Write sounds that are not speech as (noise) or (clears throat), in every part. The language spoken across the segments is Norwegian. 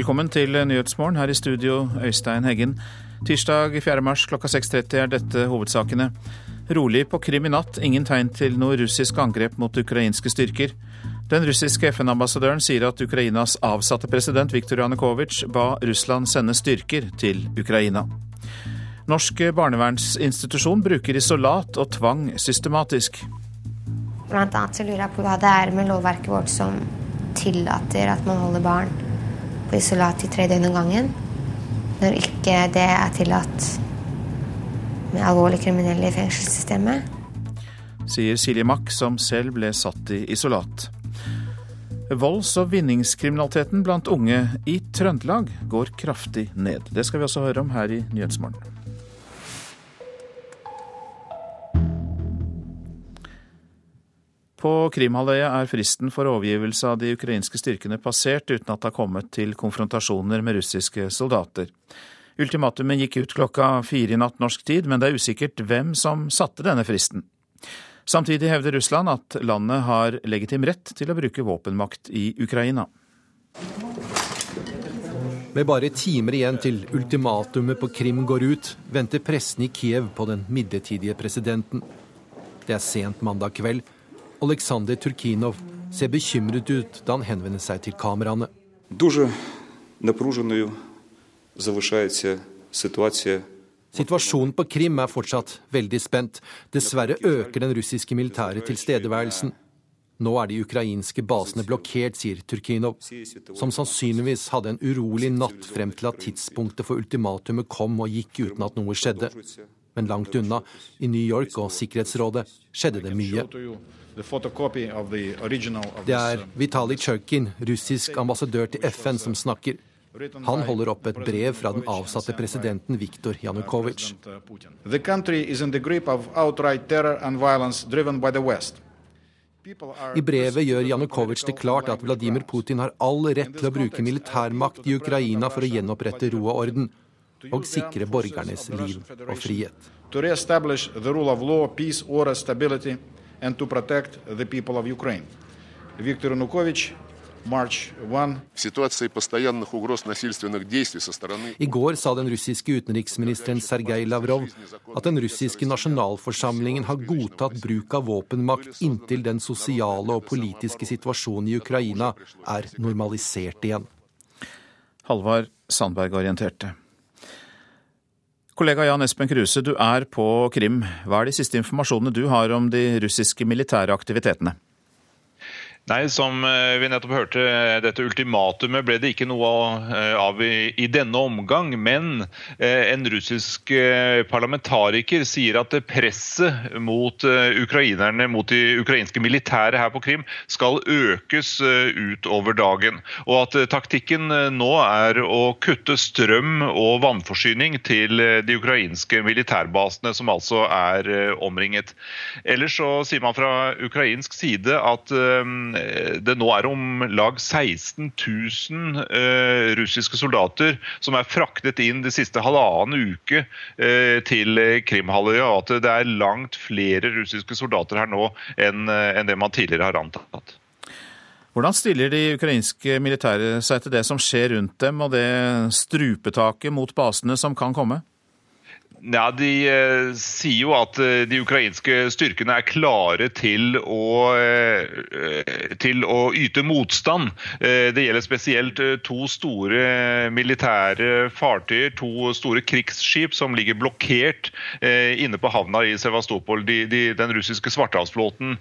Velkommen til Nyhetsmorgen. Her i studio, Øystein Heggen. Tirsdag 4. mars klokka 6.30 er dette hovedsakene. Rolig på Krim i natt. Ingen tegn til noe russisk angrep mot ukrainske styrker. Den russiske FN-ambassadøren sier at Ukrainas avsatte president Viktor Janukovitsj ba Russland sende styrker til Ukraina. Norsk barnevernsinstitusjon bruker isolat og tvang systematisk. Blant annet så lurer jeg på hva det er med lovverket vårt som tillater at man holder barn på isolat i tre døgn om gangen, når ikke det er tillatt med alvorlig kriminelle i fengselssystemet. Sier Silje Mack, som selv ble satt i isolat. Volds- og vinningskriminaliteten blant unge i Trøndelag går kraftig ned. Det skal vi også høre om her i Nyhetsmorgen. På Krimhalvøya er fristen for overgivelse av de ukrainske styrkene passert uten at det har kommet til konfrontasjoner med russiske soldater. Ultimatumet gikk ut klokka fire i natt norsk tid, men det er usikkert hvem som satte denne fristen. Samtidig hevder Russland at landet har legitim rett til å bruke våpenmakt i Ukraina. Med bare timer igjen til ultimatumet på Krim går ut, venter pressen i Kiev på den midlertidige presidenten. Det er sent mandag kveld, Aleksandr Turkinov ser bekymret ut da han henvender seg til kameraene. Situasjonen på Krim er fortsatt veldig spent. Dessverre øker den russiske militære tilstedeværelsen. Nå er de ukrainske basene blokkert, sier Turkinov, som sannsynligvis hadde en urolig natt frem til at tidspunktet for ultimatumet kom og gikk uten at noe skjedde. Men langt unna, i New York og Sikkerhetsrådet, skjedde det mye. Det er Vitalij Tsjøkin, russisk ambassadør til FN, som snakker. Han holder opp et brev fra den avsatte presidenten Viktor Janukovitsj. I brevet gjør Janukovitsj det klart at Vladimir Putin har all rett til å bruke militærmakt i Ukraina for å gjenopprette ro og orden og sikre borgernes liv og frihet and to protect the people of Ukraine. Viktor Yanukovych i går sa den russiske utenriksministeren Sergej Lavrov at den russiske nasjonalforsamlingen har godtatt bruk av våpenmakt inntil den sosiale og politiske situasjonen i Ukraina er normalisert igjen. Halvard Sandberg orienterte. Kollega Jan Espen Kruse, du er på Krim. Hva er de siste informasjonene du har om de russiske militære aktivitetene? Nei, Som eh, vi nettopp hørte, dette ultimatumet ble det ikke noe eh, av i, denne omgang. Men eh, en russisk parlamentariker sier at presset mot ukrainerne, mot de ukrainske militære her på Krim skal økes utover dagen. Og at taktikken nå er å kutte strøm og vannforsyning til de ukrainske militærbasene, som altså er omringet. Ellers så sier man fra ukrainsk side at Eh, det nå er om lag 16 000 eh, russiske soldater som er fraktet inn de siste halvannen uke eh, til Krimhalvøya, at det er langt flere russiske soldater her nå enn det man tidligere har antatt. Hvordan stiller de ukrainske militære seg til det som skjer rundt dem, og det strupetaket mot basene som kan komme? Ja, De eh, sier jo at eh, de ukrainske styrkene er klare til å, eh, til å yte motstand. Eh, det gjelder spesielt eh, to store militære fartøyer, to store krigsskip som ligger blokkert inne på havna i Sevastopol. De, de, den russiske svartehavsflåten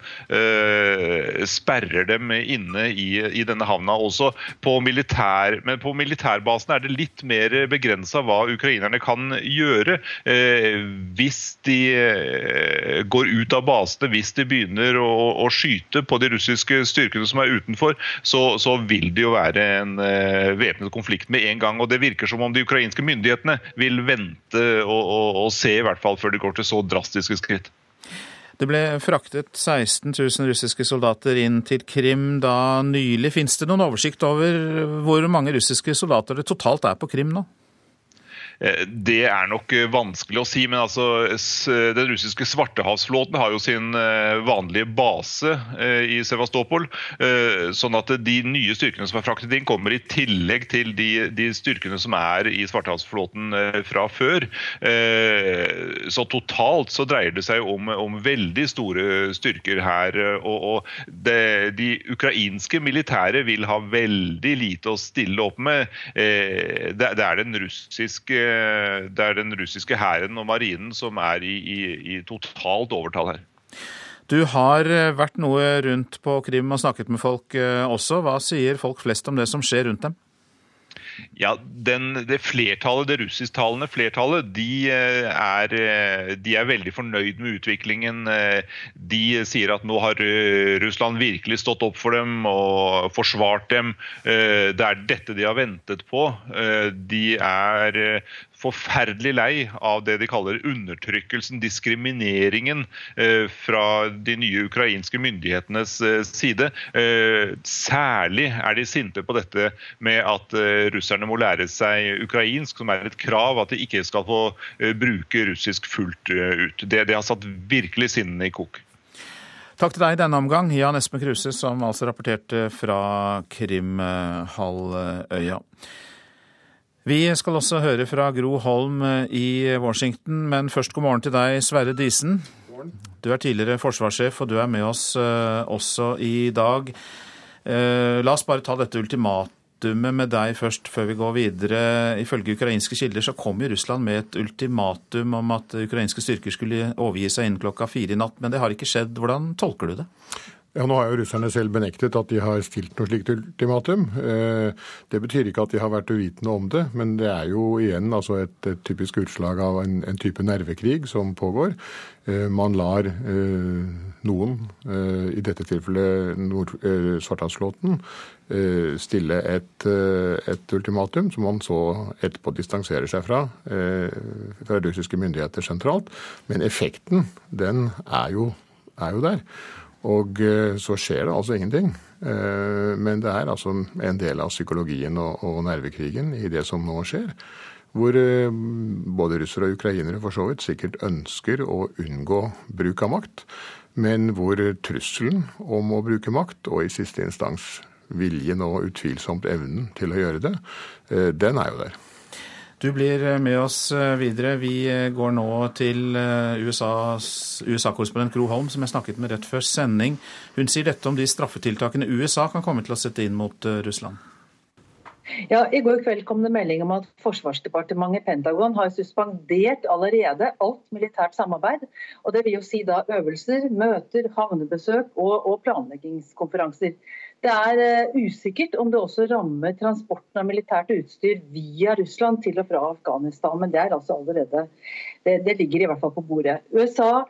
sperrer dem inne i, i, denne havna. Også på militær, men på militærbasen er det litt mer begrensa hva ukrainerne kan gjøre. Eh, hvis de eh, går ut av basene, hvis de begynner å, å skyte på de russiske styrkene som er utenfor, så, så vil det jo være en uh, væpnet konflikt med en gang. og Det virker som om de ukrainske myndighetene vil vente og, og, og se, i hvert fall før det går til så drastiske skritt. Det ble fraktet 16 000 russiske soldater inn til Krim da nylig. Fins det noen oversikt over hvor mange russiske soldater det totalt er på Krim nå? Det er nok vanskelig å si, men altså, den russiske svartehavsflåten har jo sin vanlige base i Sevastopol. Sånn at de nye styrkene som er fraktet inn, kommer i tillegg til de, de styrkene som er i svartehavsflåten fra før. Så totalt så dreier det seg om, om veldig store styrker her. og, og det, De ukrainske militære vil ha veldig lite å stille opp med. Det, det er den russiske det er den russiske hæren og marinen som er i, i, i totalt overtall her. Du har eh, vært noe rundt på Krim og snakket med folk eh, også. Hva sier folk flest om det som skjer rundt dem? Ja, den, Det flertallet, det russisktalende flertallet, de eh, er, de er, veldig fornøyd med utviklingen. De sier at nå har Russland virkelig stått opp for dem og forsvart dem. Det er dette de har ventet på. De er forferdelig lei av det de kaller undertrykkelsen, diskrimineringen eh, fra de nye ukrainske myndighetenes eh, side. Eh, særlig er de sinte på dette med at russerne må lære seg ukrainsk, som er et krav at de ikke skal få bruke russisk fullt ut. Det, det har satt virkelig sinnene i kok. Takk til deg i denne omgang, Jan Espen Kruse, som altså rapporterte fra Krimhalvøya. Vi skal også høre fra Gro Holm eh, i Washington, men først god morgen til deg, Sverre Disen. Du er tidligere forsvarssjef, og du er med oss uh, også i dag. Uh, la oss bare ta dette ultimatumet med deg først, før vi går videre. Ifølge ukrainske kilder så kom jo Russland med et ultimatum om at ukrainske styrker skulle overgi seg innen klokka fire i natt, men det har ikke skjedd. Hvordan tolker du det? Ja, Nå har jo russerne selv benektet at de har stilt noe slikt ultimatum. Eh, det betyr ikke at de har vært uvitende om det, men det er jo igjen altså et, et, typisk utslag av en, en, type nervekrig som pågår. Eh, man lar eh, noen, i dette tilfellet Svarthalsflåten, stille et, et, ultimatum som man så etterpå distanserer seg fra, fra russiske myndigheter sentralt. Men effekten, den er jo, er jo der. Og eh, så skjer det altså ingenting. Eh, men det er altså en del av psykologien og, nervekrigen i det som nå skjer. Hvor eh, både russere og ukrainere for så vidt sikkert ønsker å unngå bruk av makt. Men hvor trusselen om å bruke makt, og i siste instans viljen og utvilsomt evnen til å gjøre det, den er jo der. Du blir eh, med oss eh, videre. Vi eh, går nå til USA-korrespondent USA Gro Holm, som jeg snakket med rett før sending. Hun sier dette om de straffetiltakene USA kan komme til å sette inn mot Russland. Ja, I går kveld kom det melding om at Forsvarsdepartementet Pentagon har suspendert allerede alt militært samarbeid. og Det vil jo si da øvelser, møter, havnebesøk og, og planleggingskonferanser. Det er uh, usikkert om det også rammer transporten av militært utstyr via Russland til og fra Afghanistan, men det er altså allerede det, det ligger i hvert fall på bordet. USA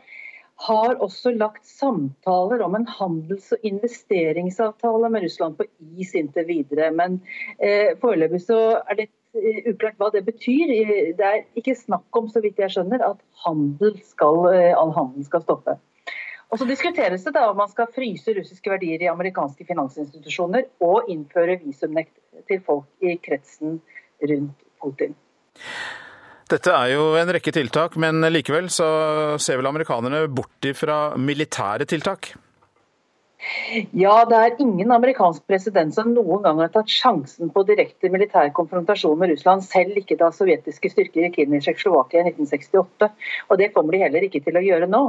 har også lagt samtaler om en handels- og investeringsavtale med Russland på is inntil videre. Men eh, foreløpig så er det eh, uklart hva det betyr. Det er ikke snakk om, så vidt jeg skjønner, at handel skal, eh, all handel skal stoppe. Og så diskuteres det da om man skal fryse russiske verdier i amerikanske finansinstitusjoner og innføre visumnekt til folk i kretsen rundt Putin. Dette er jo en rekke tiltak, men likevel så ser vel amerikanerne bort fra militære tiltak? Ja, det er ingen amerikansk president som noen gang har tatt sjansen på direkte militær konfrontasjon med Russland, selv ikke da sovjetiske styrker gikk inn i Tsjekkoslovakia i 1968. Og det kommer de heller ikke til å gjøre nå.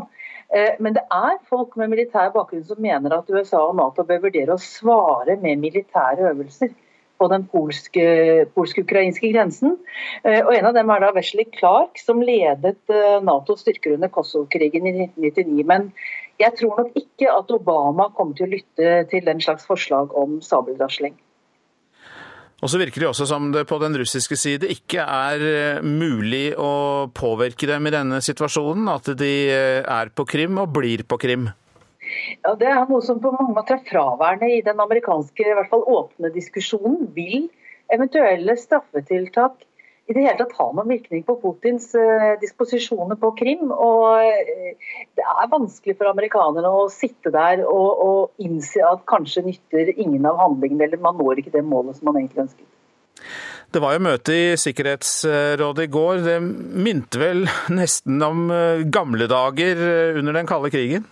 Eh, men det er folk med militær bakgrunn som mener at USA og Nato bør vurdere å svare med militære øvelser på den polsk-ukrainske grensen. Eh, og En av dem er da Wesley Clark, som ledet eh, Natos styrker under Kosovo-krigen i 1999. Men jeg tror nok ikke at Obama kommer til å lytte til den slags forslag om sabelrasling. Og så virker det også som det på den russiske side ikke er eh, mulig å påvirke dem i denne situasjonen. At de eh, er på Krim og blir på Krim. Ja, Det er noe som på mange måter er fraværende i den amerikanske i hvert fall åpne diskusjonen. Vil eventuelle straffetiltak i det hele tatt ha noen virkning på Putins uh, disposisjoner på Krim. Og uh, det er vanskelig for amerikanerne å sitte der og, og, innse at kanskje nytter ingen av handlingene, eller man når ikke det målet som man egentlig ønsket. Det var jo møte i Sikkerhetsrådet i går. Det minte vel nesten om eh, gamle dager eh, under den kalde krigen?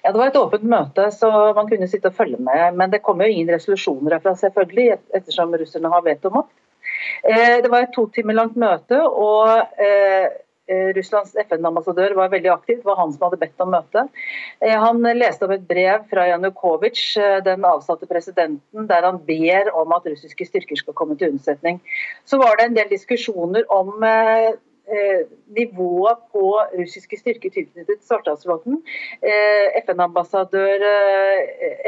Ja, Det var et åpent møte, så man kunne sitte og følge med. Men det kom jo ingen resolusjoner herfra, selvfølgelig, ettersom russerne har vetomakt. Eh, det var et to timer langt møte, og Eh, Russlands FN-ambassadør var veldig aktiv. Det var han som hadde bedt om møte. Eh, han leste om et brev fra Janukovitsj, eh, den avsatte presidenten, der han ber om at russiske styrker skal komme til unnsetning. Så var det en del diskusjoner om nivået på russiske styrker tilknyttet Svartehavsflåten. FN-ambassadøren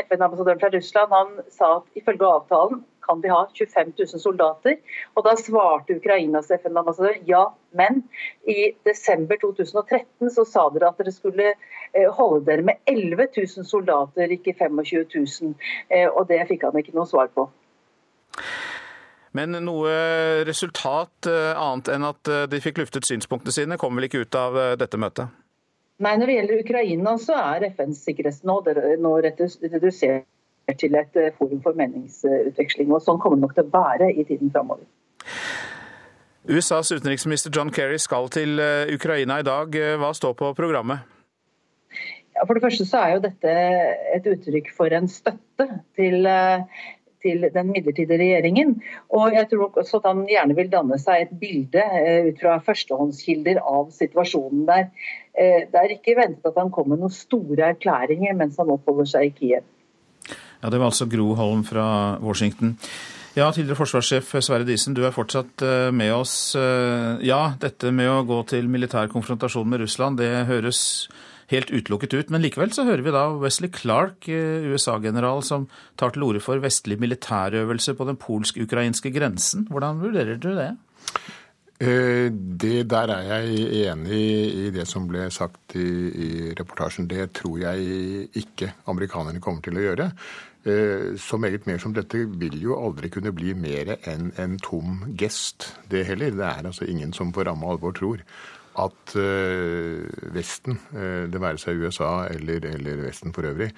FN fra Russland han sa at ifølge avtalen kan de ha 25 000 soldater. Og Da svarte Ukrainas FN-ambassadør ja, men i desember 2013 så sa dere at dere skulle eh, holde dere med 11 000 soldater, ikke 25 000. Eh, og det fikk han ikke noe svar på. Men noe resultat eh, annet enn at de fikk luftet synspunktene sine, kom vel ikke ut av dette møtet? Nei, Når det gjelder Ukraina, så er FNs sikkerhetsråd nå redusert til et eh, forum for meningsutveksling. og Sånn kommer det nok til å være i tiden framover. USAs utenriksminister John Kerry skal til eh, Ukraina i dag. Eh, hva står på programmet? Ja, for det første så er jo dette et uttrykk for en støtte til, til den midlertidige regjeringen. Og jeg tror også at han gjerne vil danne seg et bilde ut fra førstehåndskilder av situasjonen der. Det er ikke ventet at han kommer med noen store erklæringer mens han oppholder seg i Kiev. Ja, Det var altså Gro Holm fra Washington. Ja, Tidligere forsvarssjef Sverre Disen, du er fortsatt eh, med oss. Eh, ja, dette med å gå til militær konfrontasjon med Russland, det høres helt utelukket ut. Men likevel så hører vi da Wesley Clark, eh, USA-general, som tar til orde for vestlig militærøvelse på den polsk-ukrainske grensen. Hvordan vurderer du det? Det, der er jeg enig i det som ble sagt i, i reportasjen. Det tror jeg ikke amerikanerne kommer til å gjøre. Eh, så meget mer som dette vil jo aldri kunne bli mer enn en tom gest, det heller. Det er altså ingen som på ramme alvor tror at uh, Vesten, uh, det være seg USA eller, eller Vesten for øvrig,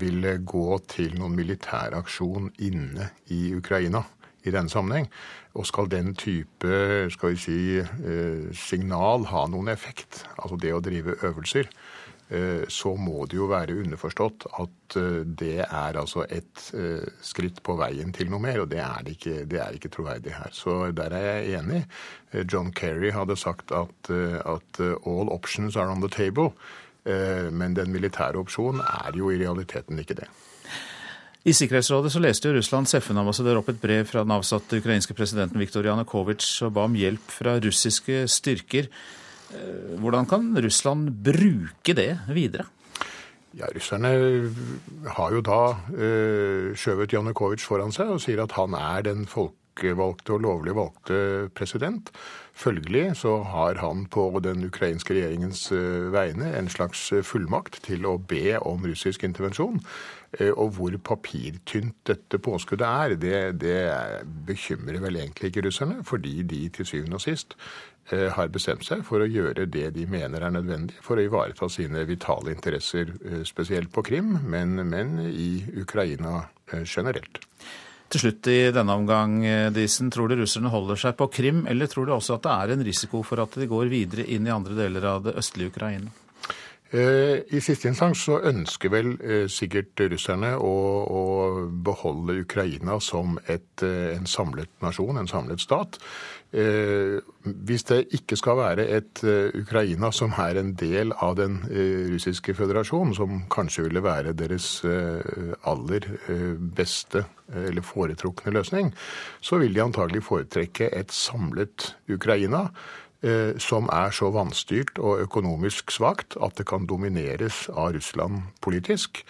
vil gå til noen militæraksjon inne i Ukraina i denne sammenheng. Og skal den type skal vi si, signal ha noen effekt, altså det å drive øvelser, Eh, så må det jo være underforstått at eh, det er altså et eh, skritt på veien til noe mer, og det er ikke, det er ikke troverdig her. Så der er jeg enig. John Kerry hadde sagt at, at all options are on the table, men den militære opsjonen er jo i realiteten ikke det. I Sikkerhetsrådet så leste jo Russlands FN-ambassadør opp et brev fra den avsatte ukrainske presidenten Viktor Janukovitsj og ba om hjelp fra russiske styrker. Eh, hvordan kan Russland bruke det videre? Ja, Russerne har jo da øh, skjøvet Janukovitsj foran seg og sier at han er den folkevalgte og lovlig valgte president. Følgelig så har han på den ukrainske regjeringens øh, vegne en slags fullmakt til å be om russisk intervensjon. Og hvor papirtynt dette påskuddet er, det, det bekymrer vel egentlig ikke russerne, fordi de til syvende og sist Eh, har bestemt seg for å gjøre det de mener er nødvendig for å ivareta sine vitale interesser, eh, spesielt på Krim, men, men i Ukraina eh, generelt. Til slutt i denne omgang, Disen, tror du russerne holder seg på Krim, eller tror du også at det er en risiko for at de går videre inn i andre deler av det østlige Ukraina? I siste instans så ønsker vel sikkert russerne å, å beholde Ukraina som et, en samlet nasjon, en samlet stat. Eh, hvis det ikke skal være et eh, Ukraina som er en del av den eh, russiske føderasjonen, som kanskje ville være deres aller beste eller foretrukne løsning, så vil de antagelig foretrekke et samlet Ukraina som er så vanstyrt og økonomisk svakt at det kan domineres av Russland politisk.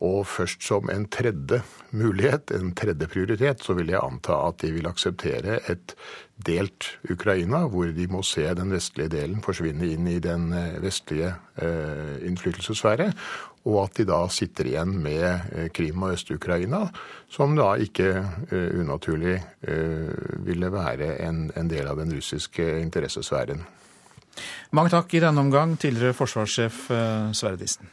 Og først som en tredje mulighet, en tredje prioritet, så vil jeg anta at de vil akseptere et delt Ukraina, hvor de må se den vestlige delen forsvinne inn i den eh, vestlige eh, innflytelsessfære, og at de da sitter igjen med eh, Krim og Øst-Ukraina, som da ikke uh, unaturlig uh, ville være en, en del av den russiske interessesfæren. Mange takk i denne omgang, tidligere forsvarssjef Sverre Disen.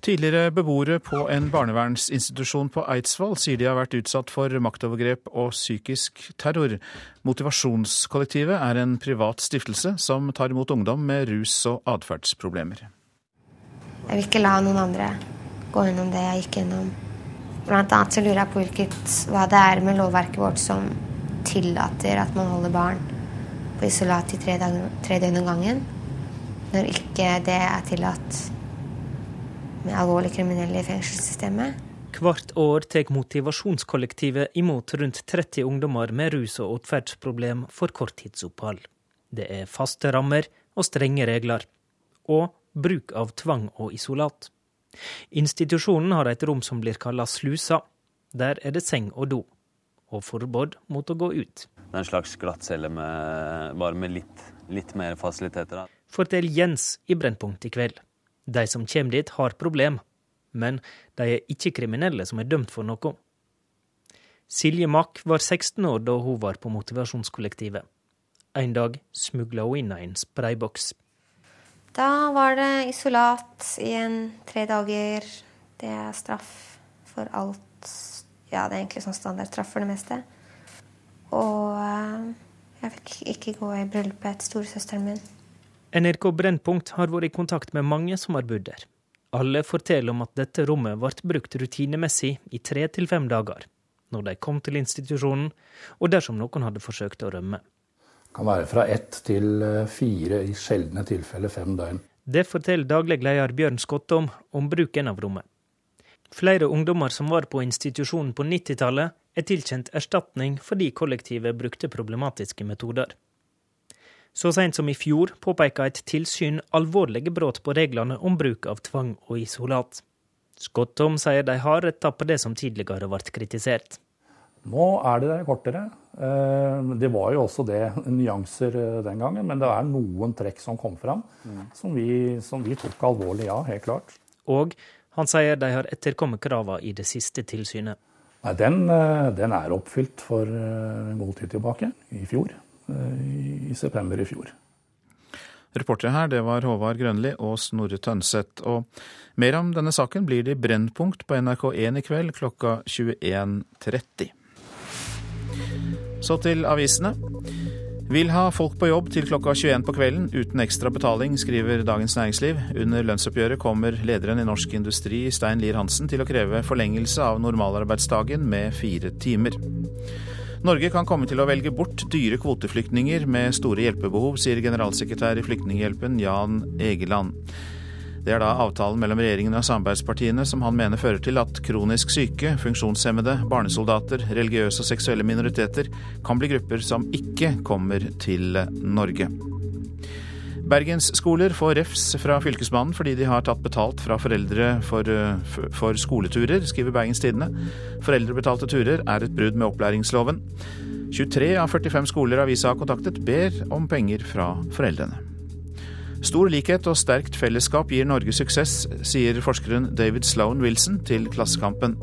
Tidligere beboere på en barnevernsinstitusjon på Eidsvoll sier de har vært utsatt for maktovergrep og psykisk terror. Motivasjonskollektivet er en privat stiftelse som tar imot ungdom med rus- og atferdsproblemer. Jeg vil ikke la noen andre gå gjennom det jeg gikk gjennom. Blant annet så lurer jeg på hvilket, hva det er med lovverket vårt som tillater at man holder barn på isolat i tre, dag, døgn om gangen, når ikke det er tillatt med alvorlig kriminelle i fengselssystemet. Hvert år tar motivasjonskollektivet imot rundt 30 ungdommer med rus- og atferdsproblem for korttidsopphold. Det er faste rammer og strenge regler. Og bruk av tvang og isolat. Institusjonen har et rom som blir kalla slusa. Der er det seng og do. Og forbud mot å gå ut. Det er en slags glattcelle bare med litt, litt mer fasiliteter. Fortell Jens i Brennpunkt i kveld. De som kommer dit, har problem, men de er ikke kriminelle som er dømt for noe. Silje Mack var 16 år da hun var på motivasjonskollektivet. En dag smugla hun inn en sprayboks. Da var det isolat i en tre dager. Det er straff for alt. Ja, det er egentlig sånn standardstraff for det meste. Og eh, jeg fikk ikke gå i bryllupet til storesøsteren min. NRK Brennpunkt har vært i kontakt med mange som har bodd der. Alle forteller om at dette rommet ble brukt rutinemessig i tre til fem dager, når de kom til institusjonen, og dersom noen hadde forsøkt å rømme. Det kan være fra ett til eh, fire, i sjeldne tilfeller fem døgn. Det forteller daglig leder Bjørn Skottom om bruken av rommet. Flere ungdommer som var på institusjonen på 90-tallet, er tilkjent erstatning fordi kollektivet brukte problematiske metoder. Så sent som i fjor påpeka et tilsyn alvorlige brudd på reglene om bruk av tvang og isolat. Skottom sier de har retta på det som tidligere ble kritisert. Nå er det kortere. Eh, det var jo også det nyanser eh, den gangen, men det er noen trekk som kom fram som vi, som vi tok alvorlig, ja, helt klart. Og han sier de har etterkommet kravene i det siste tilsynet. Nei, den, eh, den er oppfylt for en god tid tilbake, i fjor. Eh, i september i fjor. Reportere her, det var Håvard Grønli og Snorre Tønseth. Og mer om denne saken blir det i Brennpunkt på NRK1 i kveld klokka 21.30. Så til avisene. Vil ha folk på jobb til klokka 21 på kvelden uten ekstra betaling, skriver Dagens Næringsliv. Under lønnsoppgjøret kommer lederen i Norsk Industri, Stein Lier Hansen, til å kreve forlengelse av normalarbeidsdagen med fire timer. Norge kan komme til å velge bort dyre kvoteflyktninger med store hjelpebehov, sier generalsekretær i Flyktninghjelpen Jan Egeland. Det er da avtalen mellom regjeringen og samarbeidspartiene som han mener fører til at kronisk syke, funksjonshemmede, barnesoldater, religiøse og seksuelle minoriteter kan bli grupper som ikke kommer til Norge. Bergensskoler får refs fra Fylkesmannen fordi de har tatt betalt fra foreldre for, eh, for skoleturer, skriver Bergens Tidende. Foreldrebetalte turer er et brudd med opplæringsloven. 23 av 45 skoler avisa har kontaktet, ber om penger fra foreldrene. Stor likhet og sterkt fellesskap gir Norge suksess, sier forskeren David Sloan Wilson til Klassekampen.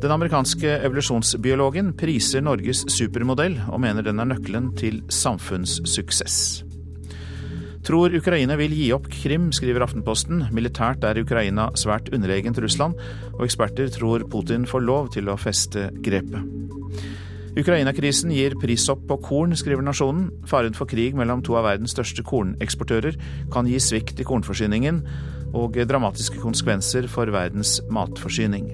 Den amerikanske evolusjonsbiologen priser Norges supermodell, og mener den er nøkkelen til samfunnssuksess. Tror Ukraina vil gi opp Krim, skriver Aftenposten. Militært er Ukraina svært underlegent Russland, og eksperter tror Putin får lov til å feste grepet. Ukraina-krisen gir prishopp på korn, skriver Nasjonen. Faren for krig mellom to av verdens største korneksportører kan gi svikt i kornforsyningen og dramatiske konsekvenser for verdens matforsyning.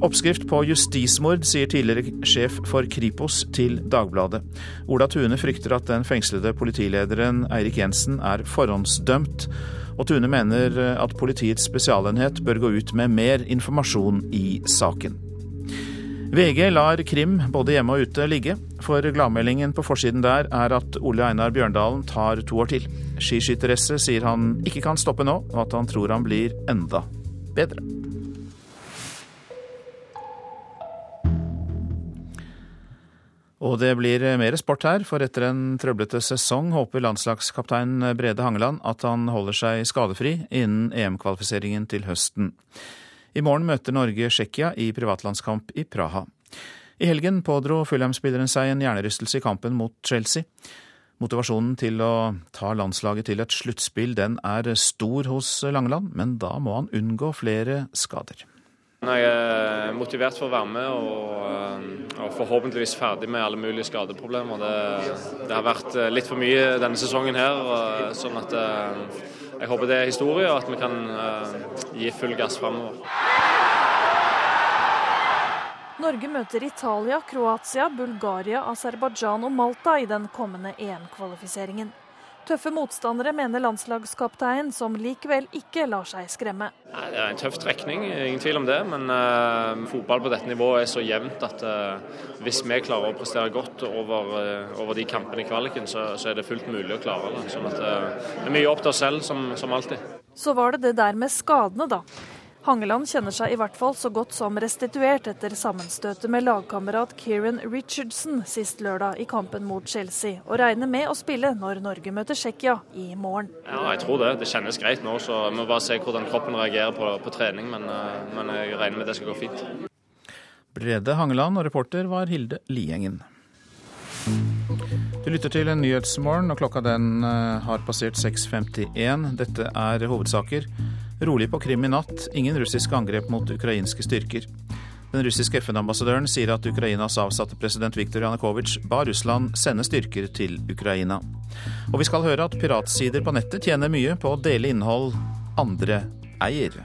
Oppskrift på justismord, sier tidligere sjef for Kripos til Dagbladet. Ola Tune frykter at den fengslede politilederen Eirik Jensen er forhåndsdømt, og Tune mener at politiets spesialenhet bør gå ut med mer informasjon i saken. VG lar krim både hjemme og ute ligge, for gladmeldingen på forsiden der er at Ole Einar Bjørndalen tar to år til. Skiskytteresse sier han ikke kan stoppe nå, og at han tror han blir enda bedre. Og det blir mer sport her, for etter en trøblete sesong håper landslagskaptein Brede Hangeland at han holder seg skadefri innen EM-kvalifiseringen til høsten. I morgen møter Norge Tsjekkia i privatlandskamp i Praha. I helgen pådro Fulham-spilleren seg en hjernerystelse i kampen mot Chelsea. Motivasjonen til å ta landslaget til et sluttspill den er stor hos Langeland, men da må han unngå flere skader. Jeg er motivert for å være med og, eh, og forhåpentligvis ferdig med alle mulige skadeproblemer. Det, det, har vært eh, litt for mye denne sesongen her, sånn at eh, jeg håper det er historie og at vi kan gi full gass framover. Norge møter Italia, Kroatia, Bulgaria, Aserbajdsjan og Malta i den kommende EM-kvalifiseringen. Tøffe motstandere, mener landslagskaptein, som likevel ikke lar seg skremme. Det er en tøff trekning, ingen tvil om det. Men uh, fotball på dette nivået er så jevnt at uh, hvis vi klarer å prestere godt over, uh, over de kampene i kvaliken, så, så, er det fullt mulig å klare det. Sånn at, det er mye opp til oss selv, som, som alltid. Så var det det der med skadene, da. Hangeland kjenner seg i hvert fall så godt som restituert etter sammenstøtet med lagkamerat Kieran Richardson sist lørdag i kampen mot Chelsea, og regner med å spille når Norge møter Tsjekkia i morgen. Ja, jeg tror det. Det kjennes greit nå, så vi må bare se hvordan kroppen reagerer på, på trening. Men, eh, men, jeg regner med det skal gå fint. Brede Hangeland og reporter var Hilde Liengen. Du lytter til en Nyhetsmorgen, og klokka den eh, har passert 6.51. Dette er hovedsaker. Rolig på Krim i natt, ingen russiske angrep mot ukrainske styrker. Den russiske FN-ambassadøren sier at Ukrainas avsatte president Viktor Janukovitsj ba Russland sende styrker til Ukraina. Og vi skal høre at piratsider på nettet tjener mye på å dele innhold andre eier.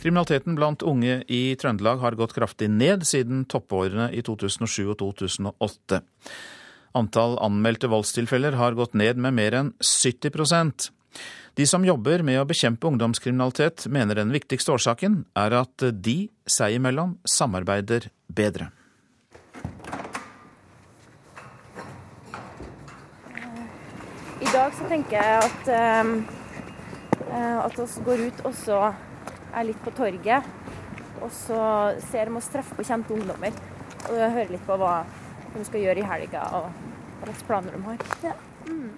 Kriminaliteten blant unge i Trøndelag har gått kraftig ned siden toppårene i 2007 og 2008. Antall anmeldte voldstilfeller har gått ned med mer enn 70% De som jobber med å bekjempe ungdomskriminalitet, mener den viktigste årsaken er at de seg imellom samarbeider bedre. I dag så tenker jeg at, uh, at vi går ut og så er litt på torget. Og så ser vi oss treffe på kjente ungdommer og hører litt på hva de skal gjøre i helga, og hva slags planer de har. Ja. Mm.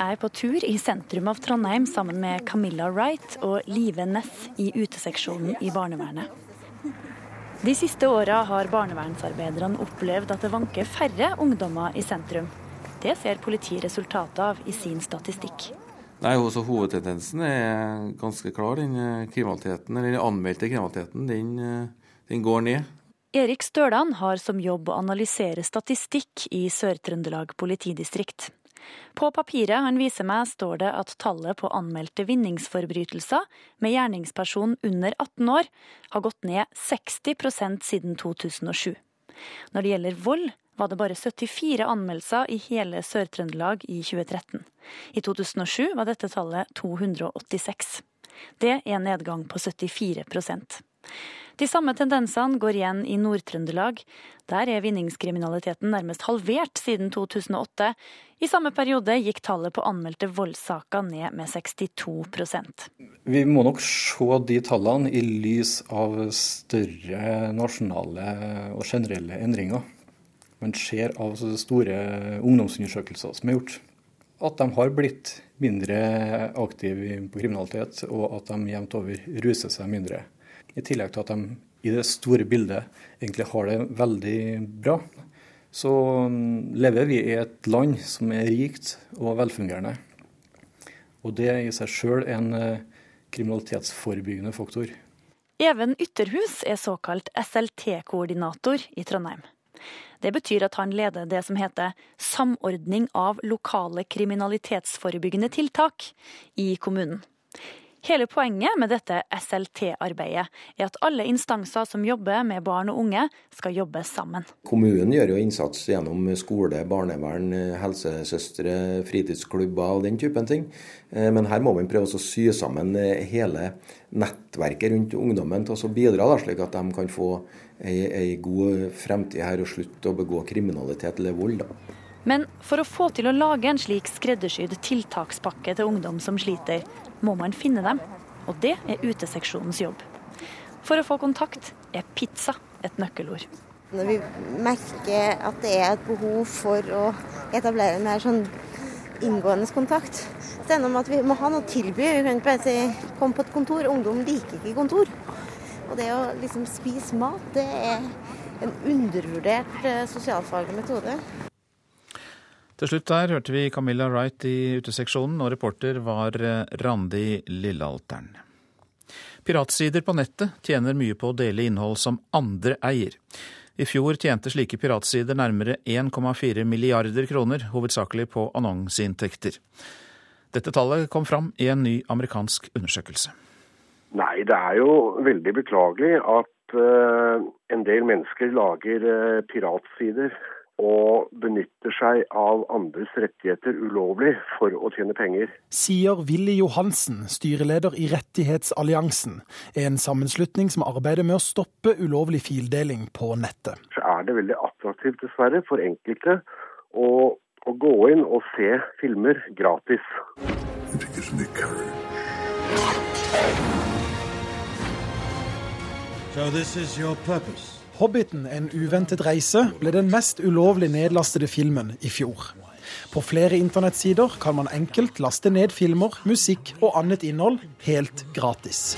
Jeg er på tur i sentrum av Trondheim sammen med Camilla Wright og Live Ness i uteseksjonen i barnevernet. De siste åra har barnevernsarbeiderne opplevd at det vanker færre ungdommer i sentrum. Det ser politiet resultatet av i sin statistikk. Nei, også Hovedtendensen er ganske klar. Den kriminaliteten, eller den anmeldte kriminaliteten den, den går ned. Erik Stølan har som jobb å analysere statistikk i Sør-Trøndelag politidistrikt. På papiret han viser meg, står det at tallet på anmeldte vinningsforbrytelser med gjerningsperson under 18 år har gått ned 60% siden 2007. Når det gjelder vold, var det bare 74 anmeldelser i hele Sør-Trøndelag i 2013. I 2007 var dette tallet 286. Det er en nedgang på 74 de samme tendensene går igjen i Nord-Trøndelag. Der er vinningskriminaliteten nærmest halvert siden 2008. I samme periode gikk tallet på anmeldte voldssaker ned med 62% Vi må nok se de tallene i lys av større nasjonale og generelle endringer. Man ser av store ungdomsundersøkelser som er gjort, at de har blitt mindre aktive på kriminalitet, og at de jevnt over ruser seg mindre. I tillegg til at de i det store bildet egentlig har det veldig bra. Så mm, lever vi i et land som er rikt og velfungerende. Og det er i seg sjøl en eh, kriminalitetsforebyggende faktor. Even Ytterhus er såkalt SLT-koordinator i Trondheim. Det betyr at han leder det som heter Samordning av lokale kriminalitetsforebyggende tiltak i kommunen. Hele poenget med dette SLT-arbeidet er at alle instanser som jobber med barn og unge, skal jobbe sammen. Kommunen gjør jo innsats gjennom skole, barnevern, helsesøstre, fritidsklubber og den typen ting. Eh, men her må man prøve å sy sammen eh, hele nettverket rundt ungdommen til å bidra, da, slik at de kan få ei, god fremtid her og slutte å begå kriminalitet eller vold. Da. Men for å få til å lage en slik skreddersydd tiltakspakke til ungdom som sliter, må man finne dem. Og det er uteseksjonens jobb. For å få kontakt er pizza et nøkkelord. Når vi merker at det er et behov for å etablere en mer sånn inngående kontakt, så det er noe med at vi må ha noe å tilby. Vi kan ikke bare si 'kom på et kontor'. Ungdom liker ikke kontor. Og det å liksom spise mat, det er en undervurdert eh, sosialfaglig metode. Til slutt der hørte vi Camilla Wright i uteseksjonen, og reporter var eh, Randi Lillealteren. Piratsider på nettet tjener mye på å dele innhold som andre eier. I fjor tjente slike piratsider nærmere 1,4 milliarder kroner, hovedsakelig på annonseinntekter. Dette tallet kom fram i en ny amerikansk undersøkelse. Nei, det er jo veldig beklagelig at uh, en del mennesker lager uh, piratsider og benytter seg av andres rettigheter ulovlig for å tjene penger. Sier Willy Johansen, styreleder i Rettighetsalliansen, en sammenslutning som arbeider med å stoppe ulovlig fildeling på nettet. Så er det veldig attraktivt, dessverre, for enkelte å, å gå inn og se filmer gratis. So this is your purpose. 'Hobbiten en uventet reise' ble den mest ulovlig nedlastede filmen i fjor. På flere internettsider kan man enkelt laste ned filmer, musikk og annet innhold helt gratis.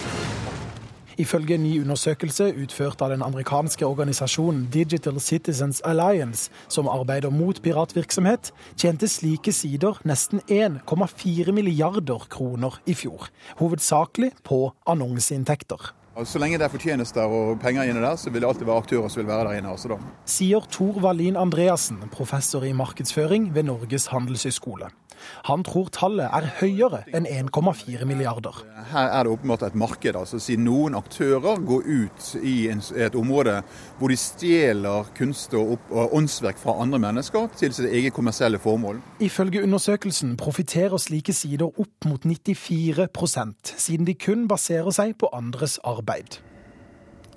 Ifølge en ny undersøkelse utført av den amerikanske organisasjonen Digital Citizens Alliance, som arbeider mot piratvirksomhet, tjente slike sider nesten 1,4 milliarder kroner i fjor. Hovedsakelig på annonseinntekter. Så lenge det er fortjenester og penger inne der, så vil det alltid være aktører som vil være der inne også, da. Sier Tor Wallin Andreassen, professor i markedsføring ved Norges handelshøyskole. Han tror tallet er høyere enn 1,4 milliarder. Her er det åpenbart et marked. altså Siden noen aktører går ut i et område hvor de stjeler kunst og, og åndsverk fra andre mennesker til sitt eget kommersielle formål. Ifølge undersøkelsen profitterer slike sider opp mot 94% siden de kun baserer seg på andres arbeid.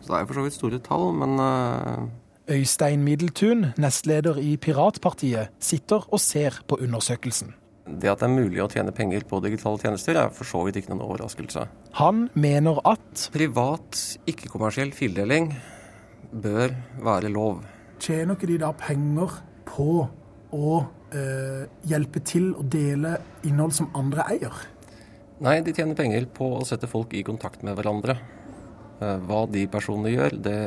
Så det er for så vidt store tall, men uh... Øystein Middeltun, nestleder i Piratpartiet, sitter og ser på undersøkelsen. Det at det er mulig å tjene penger på digitale tjenester, er for så vidt ikke noen overraskelse. Han mener at Privat, ikke-kommersiell fildeling bør være lov. Tjener ikke de da penger på å eh, hjelpe til å dele innhold som andre eier? Nei, de tjener penger på å sette folk i kontakt med hverandre. Eh, hva de personene gjør, det,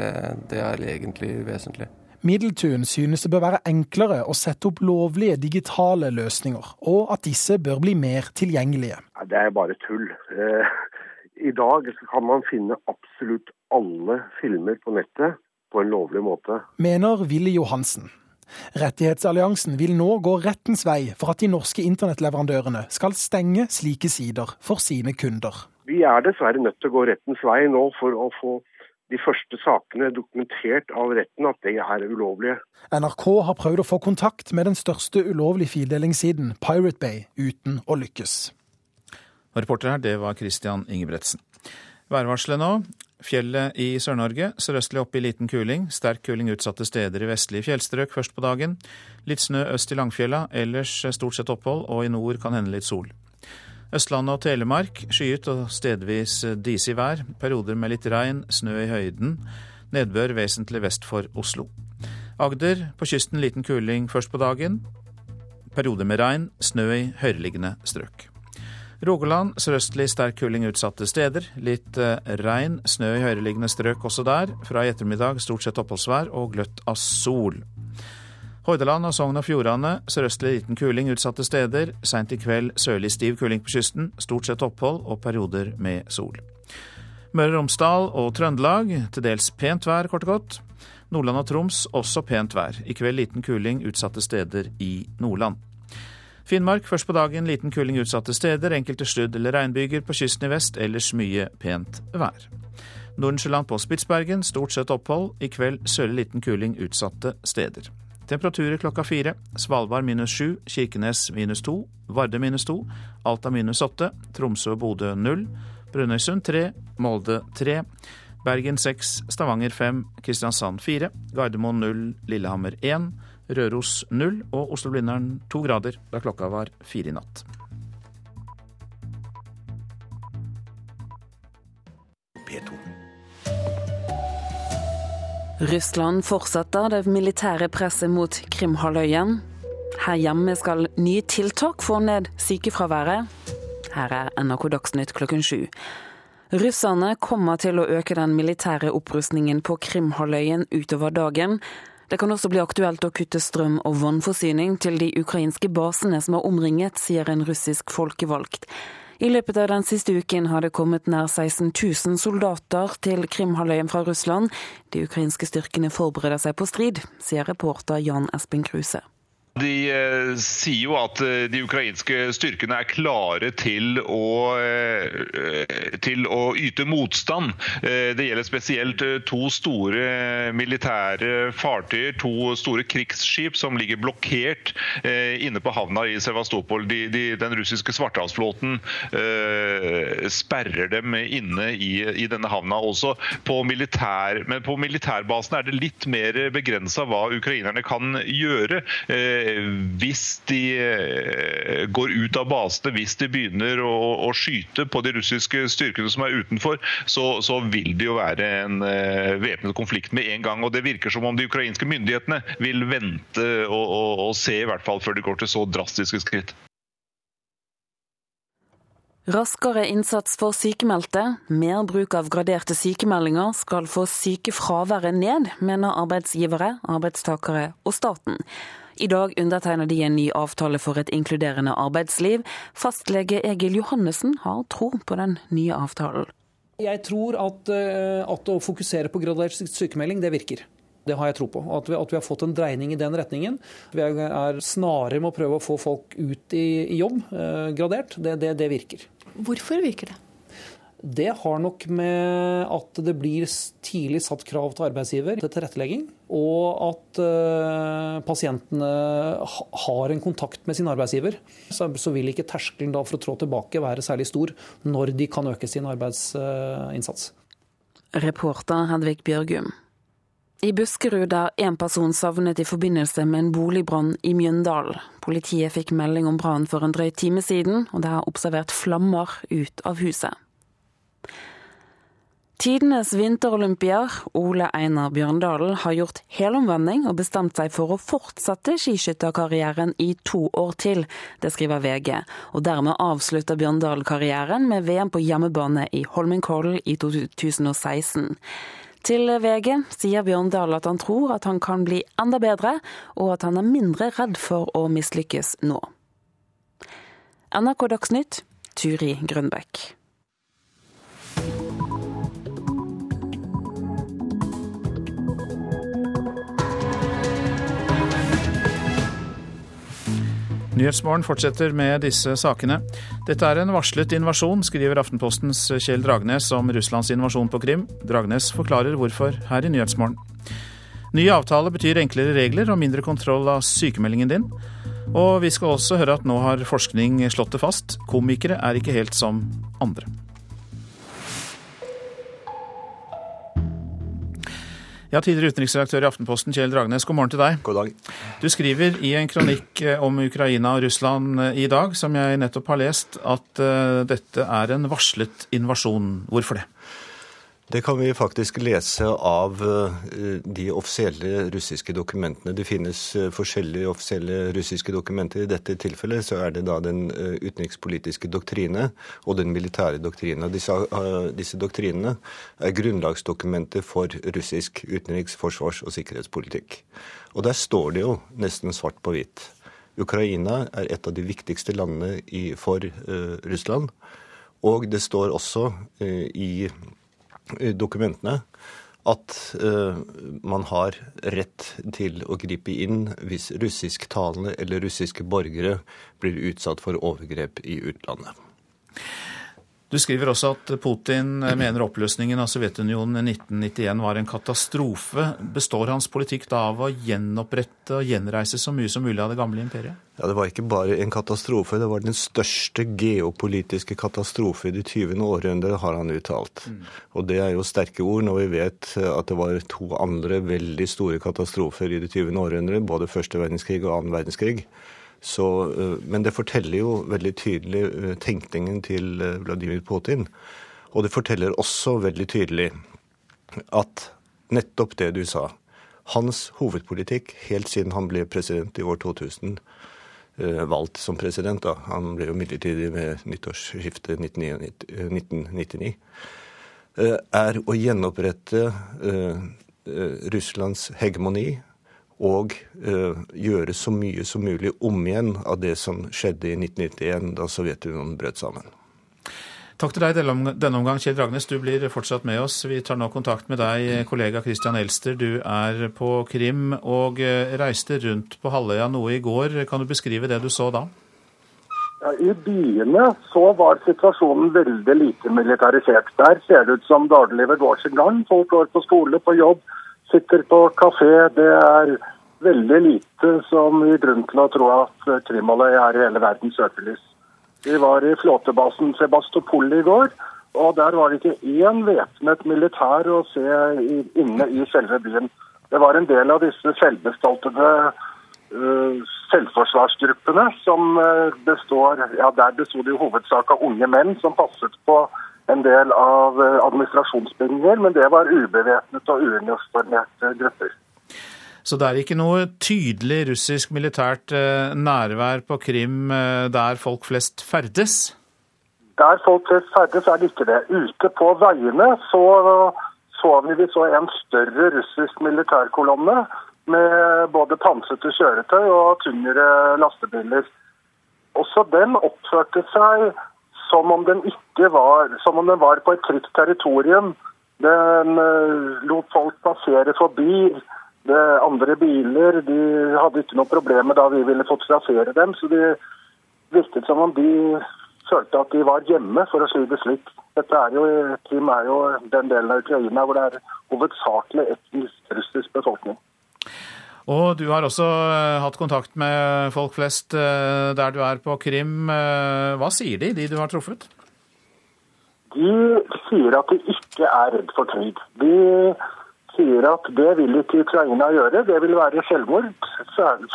det er egentlig vesentlig. Middeltun synes det bør være enklere å sette opp lovlige digitale løsninger, og at disse bør bli mer tilgjengelige. Det er bare tull. Eh, I dag kan man finne absolutt alle filmer på nettet på en lovlig måte. Mener Willy Johansen. Rettighetsalliansen vil nå gå rettens vei for at de norske internettleverandørene skal stenge slike sider for sine kunder. Vi er dessverre nødt til å gå rettens vei nå for å få de første sakene dokumentert av retten at det er ulovlige. NRK har prøvd å få kontakt med den største ulovlige fildelingssiden, Pirate Bay, uten å lykkes. Reporter her, det var Christian Ingebretsen. Værvarselet nå. Fjellet i Sør-Norge. Sørøstlig opp i liten kuling. Sterk kuling utsatte steder i vestlige fjellstrøk først på dagen. Litt snø øst i Langfjella, ellers stort sett opphold, og i nord kan hende litt sol. Østlandet og Telemark skyet og stedvis disig vær. Perioder med litt regn, snø i høyden. Nedbør vesentlig vest for Oslo. Agder på kysten liten kuling først på dagen. Perioder med regn, snø i høyereliggende strøk. Rogaland sørøstlig sterk kuling utsatte steder. Litt regn, snø i høyereliggende strøk også der. Fra i ettermiddag stort sett oppholdsvær og gløtt av sol. Hordaland og Sogn og Fjordane sørøstlig liten kuling utsatte steder. Seint i kveld sørlig stiv kuling på kysten. Stort sett opphold og perioder med sol. Møre og Romsdal og Trøndelag til dels pent vær, kort og godt. Nordland og Troms også pent vær. I kveld liten kuling utsatte steder i Nordland. Finnmark først på dagen liten kuling utsatte steder. Enkelte sludd- eller regnbyger på kysten i vest. Ellers mye pent vær. Nordensjøland på Spitsbergen stort sett opphold. I kveld sørlig liten kuling utsatte steder. Temperaturer klokka fire. Svalbard minus sju, Kirkenes minus to, Vardø minus to, Alta minus åtte, Tromsø og Bodø null, Brønnøysund tre, Molde tre, Bergen seks, Stavanger fem, Kristiansand fire, Gardermoen null, Lillehammer én, Røros null og Oslo-Blindern to grader da klokka var fire i natt. Russland fortsetter det militære presset mot Krimhalvøya. Her hjemme skal nye tiltak få ned sykefraværet. Her er NRK Dagsnytt klokken sju. Russerne kommer til å øke den militære opprustningen på Krimhalvøya utover dagen. Det kan også bli aktuelt å kutte strøm- og vannforsyning til de ukrainske basene som er omringet, sier en russisk folkevalgt. I løpet av den siste uken har det kommet nær 16 000 soldater til Krimhalvøya fra Russland. De ukrainske styrkene forbereder seg på strid, sier reporter Jan Espen Kruse. De eh, sier jo at eh, de ukrainske styrkene er klare til å, eh, til å yte motstand. Det gjelder spesielt to store militære fartøyer, to store krigsskip som ligger blokkert inne på havna i Sevastopol. De, de, den russiske svartehavsflåten sperrer dem inne i, i denne havna også. På militær, men på militærbasen er det litt mer begrensa hva ukrainerne kan gjøre hvis de eh, går ut av basene, hvis de begynner å, å, skyte på de russiske styrkene som er utenfor, så, så vil det jo være en uh, væpnet konflikt med en gang. og Det virker som om de ukrainske myndighetene vil vente og, og, og se, i hvert fall før de går til så drastiske skritt. Raskere innsats for sykemeldte, mer bruk av graderte sykemeldinger skal få sykefraværet ned, mener arbeidsgivere, arbeidstakere og staten. I dag undertegner de en ny avtale for et inkluderende arbeidsliv. Fastlege Egil Johannessen har tro på den nye avtalen. Jeg tror at, eh, at å fokusere på gradert sykemelding, det virker. Det har jeg tro på. At vi, at vi, har fått en dreining i den retningen. Vi er snarere med å prøve å få folk ut i, i jobb eh, gradert. Det, det, det virker. Hvorfor virker det? Det har nok med at det blir tidlig satt krav til arbeidsgiver til tilrettelegging, og at uh, pasientene har en kontakt med sin arbeidsgiver. Så, vil ikke terskelen for å trå tilbake være særlig stor når de kan øke sin arbeidsinnsats. Reporter Hedvig Bjørgum. I Buskerud er én person savnet i forbindelse med en boligbrann i Mjøndalen. Politiet fikk melding om brannen for en drøy time siden, og det er observert flammer ut av huset. Tidenes vinterolympier, Ole Einar Bjørndalen, har gjort helomvending og bestemt seg for å fortsette skiskytterkarrieren i to år til. Det skriver VG. Og dermed avslutter Bjørndalen karrieren med VM på hjemmebane i Holmenkollen i 2016. Til VG sier Bjørndal at han tror at han kan bli enda bedre, og at han er mindre redd for å mislykkes nå. NRK Dagsnytt, Turi Grønbekk. Nyhetsmorgen fortsetter med disse sakene. Dette er en varslet invasjon, skriver Aftenpostens Kjell Dragnes om Russlands invasjon på Krim. Dragnes forklarer hvorfor her i Nyhetsmorgen. Ny avtale betyr enklere regler og mindre kontroll av sykemeldingen din. Og vi skal også høre at nå har forskning slått det fast. Komikere er ikke helt som andre. Ja, Tidligere utenriksredaktør i Aftenposten, Kjell Dragnes, god morgen til deg. God dag. Du skriver i en kronikk eh, om Ukraina og Russland eh, i dag, som jeg nettopp har lest, at uh, dette er en varslet invasjon. Hvorfor det? Det kan vi faktisk lese av eh, de offisielle russiske dokumentene. Det finnes eh, forskjellige offisielle russiske dokumenter. I dette tilfellet så er det da den eh, utenrikspolitiske doktrine og den militære doktrine. Disse, disse doktrinene er grunnlagsdokumenter for russisk utenriks-, forsvars- og sikkerhetspolitikk. Og der står det jo nesten svart på hvitt. Ukraina er et av de viktigste landene i, for uh, Russland. Og det står også uh, i dokumentene at uh, man har rett til å gripe inn hvis russisktalende eller russiske borgere blir utsatt for overgrep i utlandet. Du skriver også at Putin mener oppløsningen av Sovjetunionen i 1991 var en katastrofe. Består hans politikk da av å gjenopprette og gjenreise så mye som mulig av det gamle imperiet? Ja, Det var ikke bare en katastrofe, det var den største geopolitiske katastrofe i det 20. århundret, har han uttalt. Mm. Og det er jo sterke ord når vi vet at det var to andre veldig store katastrofer i det 20. århundret, både første verdenskrig og annen verdenskrig. Så, eh, men det forteller jo veldig tydelig eh, tenkningen til eh, Vladimir Putin. Og det forteller også veldig tydelig at nettopp det du sa, hans hovedpolitikk helt siden han ble president i år 2000, valgt som president, da. han ble jo midlertidig ved nyttårsskiftet 1999, er å gjenopprette Russlands hegemoni og gjøre så mye som mulig om igjen av det som skjedde i 1991, da Sovjetunionen brøt sammen. Takk til deg denne omgang, Kjell Dragnes. Du blir fortsatt med oss. Vi tar nå kontakt med deg, kollega Christian Elster. Du er på Krim og eh, reiste rundt på halvøya noe i går. Kan du beskrive det du så da? Ja, I byene så var situasjonen veldig lite militarisert. Der ser det ut som dagliglivet går sin gang. Folk går på skole, på jobb, sitter på kafé. Det er veldig lite som gir grunn til å tro at Krimhalvøya er hele verdens søkelys. Vi var i flåtebasen Sebastopol i går. Og der var det ikke én væpnet militær å se inne i selve byen. Det var en del av disse selvbestaltede uh, selvforsvarsgruppene som uh, består ja, Der besto det i hovedsak av unge menn som passet på en del av uh, administrasjonsbygninger, men det var ubevæpnet og uuniformerte grupper. Så det er ikke noe tydelig russisk militært eh, nærvær på Krim eh, der folk flest ferdes? Der folk flest ferdes, er det ikke det. Ute på veiene så, så vi, vi så en større russisk militærkolonne med både pansrede kjøretøy og tyngre lastebiler. Også den oppførte seg som om den ikke var som om den var på et trygt territorium. Den uh, lot folk passere forbi andre biler de hadde ikke noe problem da vi ville fotografere dem. Så det virket som om de følte at de var hjemme, for å si det slik. Dette er jo, Krim er jo den delen av Ukraina hvor det er hovedsakelig etnisk russisk befolkning. Og du har også eh, hatt kontakt med folk flest eh, der du er på Krim. Eh, hva sier de, de du har truffet? De sier at de ikke er redd for krig. De sier at det vil ikke Ukraina gjøre, det vil være selvmord.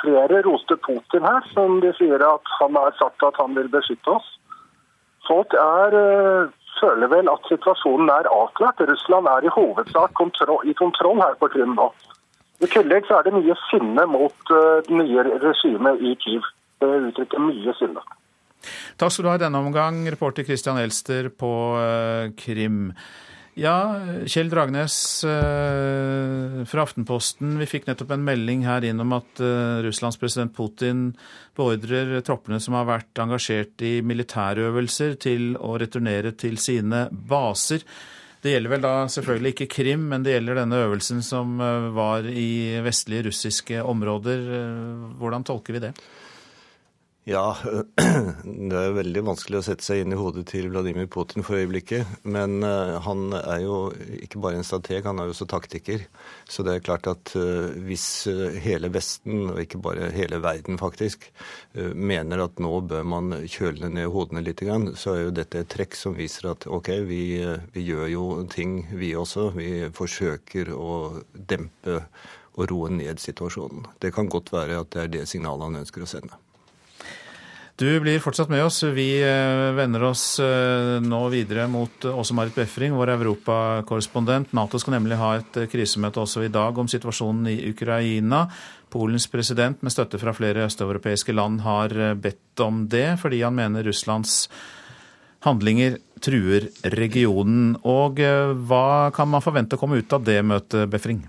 Flere roste Putin her, som de sier at han har sagt at han vil beskytte oss. Folk er, eh, føler vel at situasjonen er avklart. Russland er i hovedsak kontroll, i kontroll her på Krim nå. I tillegg så er det mye sinne mot uh, det nye regimet i Kiev. Det uttrykker mye sinne. Takk skal du ha i denne omgang, reporter Christian Elster på uh, Krim. Ja, Kjell Dragnes eh, fra Aftenposten. Vi fikk nettopp en melding her inn om at eh, Russlands president Putin beordrer troppene som har vært engasjert i militærøvelser, til å returnere til sine baser. Det gjelder vel da selvfølgelig ikke Krim, men det gjelder denne øvelsen som eh, var i vestlige russiske områder. Hvordan tolker vi det? Ja, (clears throat) det er veldig vanskelig å sette seg inn i hodet til Vladimir Putin for øyeblikket. Men uh, han er jo ikke bare en strateg, han er jo også taktiker. Så det er klart at uh, hvis uh, hele Vesten, og ikke bare hele verden faktisk, mener at nå bør man kjøle ned hodene litt, så er jo dette et trekk som viser at OK, vi, vi gjør jo ting, vi også. Vi forsøker å dempe og roe ned situasjonen. Det kan godt være at det er det signalet han ønsker å sende. Du blir fortsatt med oss. Vi eh, vender oss eh, nå videre mot eh, Åse Marit Befring, vår europakorrespondent. Nato skal nemlig ha et krisemøte også i dag om situasjonen i Ukraina. Polens president, med støtte fra flere østeuropeiske land, har bedt om det, fordi han mener Russlands handlinger truer regionen. Og hva kan man forvente å komme ut av det møtet, Befring?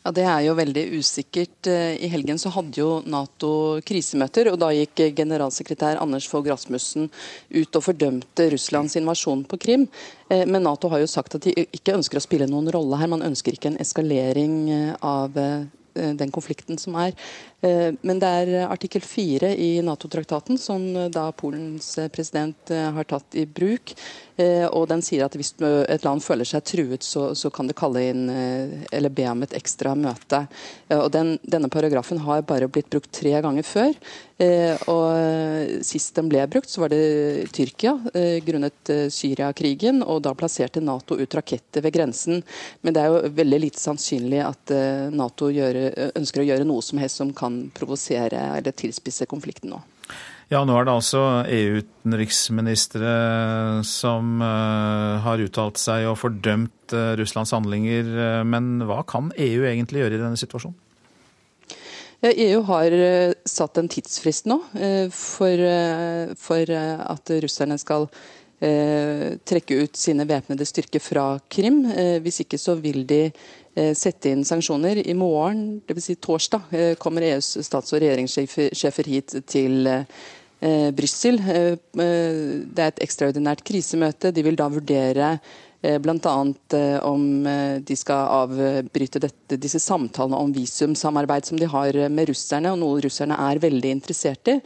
Ja, Det er jo veldig usikkert. Eh, I helgen så hadde jo Nato krisemøter, og da gikk generalsekretær Anders Fogh Rasmussen ut og fordømte Russlands invasjon på Krim. Eh, men Nato har jo sagt at de ikke ønsker å spille noen rolle her. Man ønsker ikke en eskalering eh, av den konflikten som er. Men det er artikkel fire i Nato-traktaten som da Polens president har tatt i bruk. Eh, og den sier at hvis et land føler seg truet, så, så kan det kalle inn eh, eller be om et ekstra møte. Eh, og den, Denne paragrafen har bare blitt brukt tre ganger før. Og Sist den ble brukt, så var det Tyrkia grunnet Syria-krigen. og Da plasserte Nato ut raketter ved grensen. Men det er jo veldig lite sannsynlig at Nato gjør, ønsker å gjøre noe som helst som kan provosere eller tilspisse konflikten nå. Ja, nå er det altså EU-utenriksministre som uh, har uttalt seg og fordømt uh, Russlands handlinger. Uh, men hva kan EU egentlig gjøre i denne situasjonen? EU har satt en tidsfrist nå for, for at russerne skal trekke ut sine væpnede styrker fra Krim. Hvis ikke så vil de sette inn sanksjoner. I morgen, dvs. Si torsdag, kommer EUs stats- og regjeringssjefer hit til Brussel. Det er et ekstraordinært krisemøte. De vil da vurdere Eh, Bl.a. Eh, om eh, de skal avbryte dette, disse samtalene om visumsamarbeid som de har med russerne, og noe russerne er veldig interessert i.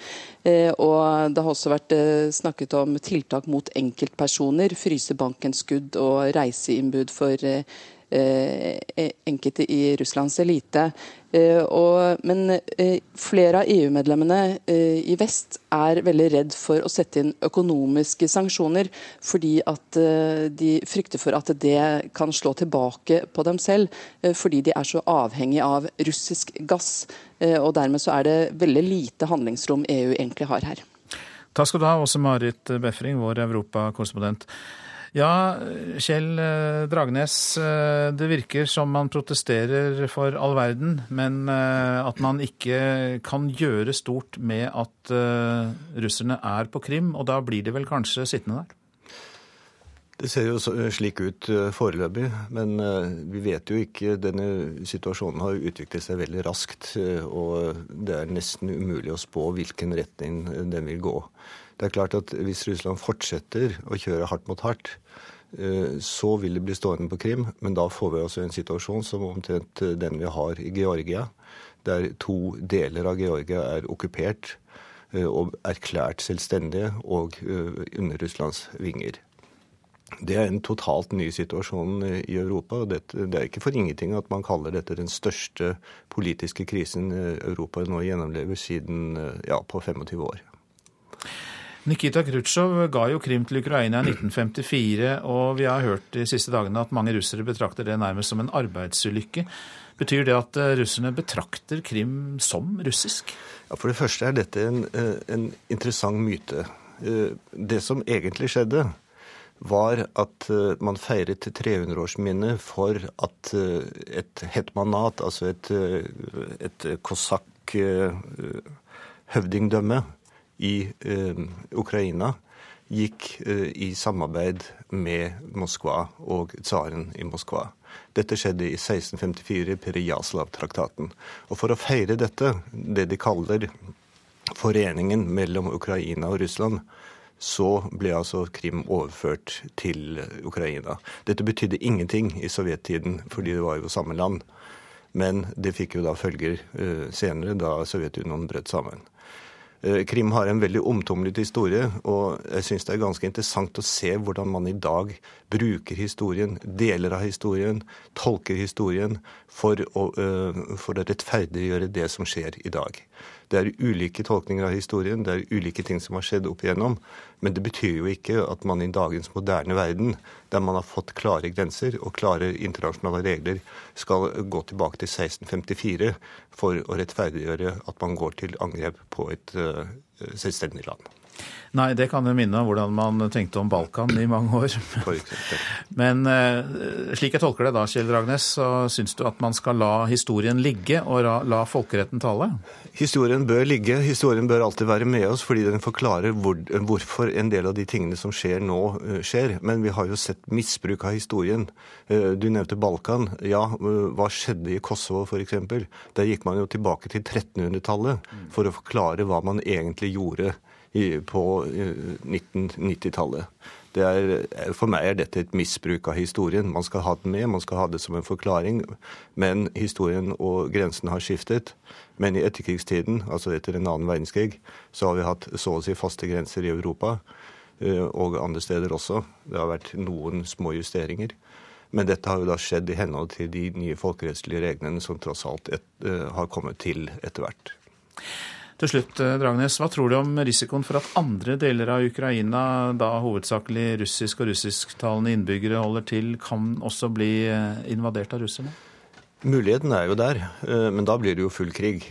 Og Det har også vært snakket om tiltak mot enkeltpersoner, fryse bankinnskudd og reiseinnbud for Eh, enkelte i Russlands elite. Eh, og, men eh, flere av EU-medlemmene i vest er veldig redd for å sette inn økonomiske sanksjoner, fordi at de frykter for at det kan slå tilbake på dem selv, fordi de er så avhengig av russisk gass. Og dermed så er det veldig lite handlingsrom EU egentlig har her. Takk skal du ha, Åse Marit Befring, vår europakorrespondent. Ja, Kjell eh, Dragnes. Eh, det virker som man protesterer for all verden, men eh, at man ikke kan gjøre stort med at russerne er på Krim, og da blir de vel kanskje sittende der? Det ser jo slik ut foreløpig, men vi vet jo ikke. Denne situasjonen har utviklet seg veldig raskt, og det er nesten umulig å spå hvilken retning den vil gå. Det er klart at hvis Russland fortsetter å kjøre hardt mot hardt, eh, så vil det bli stående på Krim. Men da får vi altså en situasjon som omtrent den vi har i Georgia, der to deler av Georgia er okkupert eh, og erklært selvstendige og eh, under Russlands vinger. Det er en totalt ny situasjon i Europa. og det er ikke for ingenting at man kaller dette den største politiske krisen Europa nå gjennomlever siden ja, på 25 år. Nikita Khrusjtsjov ga jo Krim til Ukraina i 1954, og vi har hørt de siste dagene at mange russere betrakter det nærmest som en arbeidsulykke. Betyr det at eh, russerne betrakter Krim som russisk? Ja, For det første er dette en, eh, en interessant myte. Eh, det som egentlig skjedde, var at man feiret 300-årsminnet for at et hetmanat, altså et, et kosakk-høvdingdømme, i eh, Ukraina gikk eh, i samarbeid med Moskva og tsaren i Moskva. Dette skjedde i 1654, Perijaslav-traktaten. Og for å feire dette, det de kaller foreningen mellom Ukraina og Russland, så ble altså Krim overført til Ukraina. Dette betydde ingenting i sovjettiden, fordi det var jo samme land. Men det fikk jo da følger uh, senere, da Sovjetunionen brøt sammen. Eh, Krim har en veldig omtumlet historie, og jeg syns det er ganske interessant å se hvordan man i dag bruker historien, deler av historien, tolker historien for å, uh, for å rettferdiggjøre det som skjer i dag. Det er ulike tolkninger av historien, det er ulike ting som har skjedd opp igjennom. Men det betyr jo ikke at man i dagens moderne verden, der man har fått klare grenser og klare internasjonale regler, skal gå tilbake til 1654 for å rettferdiggjøre at man går til angrep på et uh, selvstendig land. Nei, det kan jo minne om hvordan man tenkte om Balkan i mange år. (laughs) Men eh, slik jeg tolker det da, Kjell Dragnes, så syns du at man skal la historien ligge og la, la, folkeretten tale? Historien bør ligge. Historien bør alltid være med oss, fordi den forklarer hvor, hvorfor en del av de tingene som skjer nå, eh, skjer. Men vi har jo sett misbruk av historien. Eh, du nevnte Balkan. Ja, hva skjedde i Kosovo f.eks.? Der gikk man jo tilbake til 1300-tallet for å forklare hva man egentlig gjorde på 1990-tallet. For meg er dette et misbruk av historien. Man skal ha den med, man skal ha det som en forklaring. Men historien og grensene har skiftet. Men i etterkrigstiden, altså etter en annen verdenskrig, så har vi hatt så å si faste grenser i Europa. Eh, og andre steder også. Det har vært noen små justeringer. Men dette har jo da skjedd i henhold til de nye folkerettslige reglene som tross alt et, uh, har kommet til etter hvert. Til slutt, eh, Dragnes, hva tror du om risikoen for at andre deler av Ukraina, da hovedsakelig russisk og russisktalende innbyggere holder til, kan også bli eh, invadert av russerne? Muligheten er jo der, eh, men da blir det jo full krig.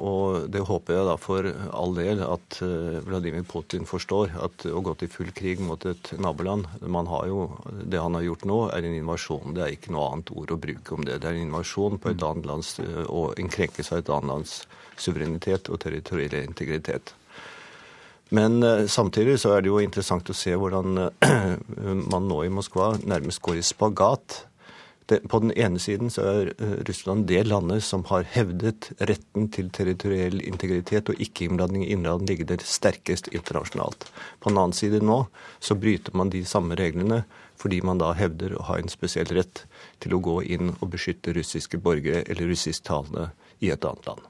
Og det håper jeg da for all del at Vladimir Putin forstår. At å gå til full krig mot et naboland man har jo, Det han har gjort nå, er en invasjon. Det er ikke noe annet ord å bruke om det. Det er en invasjon på et annet lands og en krenkelse av et annet lands suverenitet og territorielle integritet. Men samtidig så er det jo interessant å se hvordan (clears throat) man nå i Moskva nærmest går i spagat det, på den ene siden så er eh, Russland det landet som har hevdet retten til territoriell integritet og ikke-innblanding i innland liggende sterkest internasjonalt. På den annen side nå så bryter man de samme reglene fordi man da hevder å ha en spesiell rett til å gå inn og beskytte russiske borgere eller russisktalende i et annet land.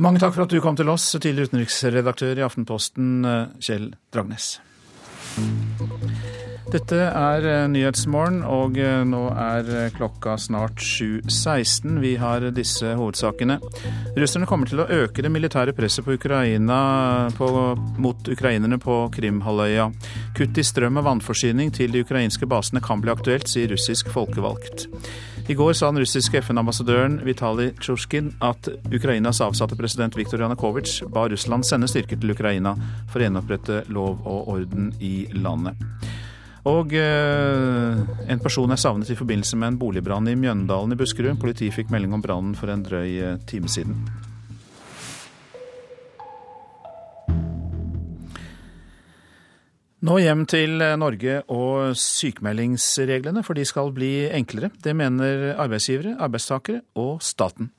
Mange takk for at du kom til oss, tidligere utenriksredaktør i Aftenposten, eh, Kjell Dragnes. Dette er eh, Nyhetsmorgen, og eh, nå er eh, klokka snart 7.16. Vi har disse hovedsakene. Russerne kommer til å øke det militære presset på Ukraina, på, mot ukrainerne på Krimhalvøya. Kutt i strøm og vannforsyning til de ukrainske basene kan bli aktuelt, sier russisk folkevalgt. I går sa den russiske FN-ambassadøren Vitalij Tsjurskin at Ukrainas avsatte president Viktor Janukovitsj ba Russland sende styrker til Ukraina for å gjenopprette lov og orden i landet. Og eh, en person er savnet i forbindelse med en boligbrann i Mjøndalen i Buskerud. Politiet fikk melding om brannen for en drøy eh, time siden. Nå hjem til eh, Norge og sykemeldingsreglene, for de skal bli enklere. Det mener arbeidsgivere, arbeidstakere og staten.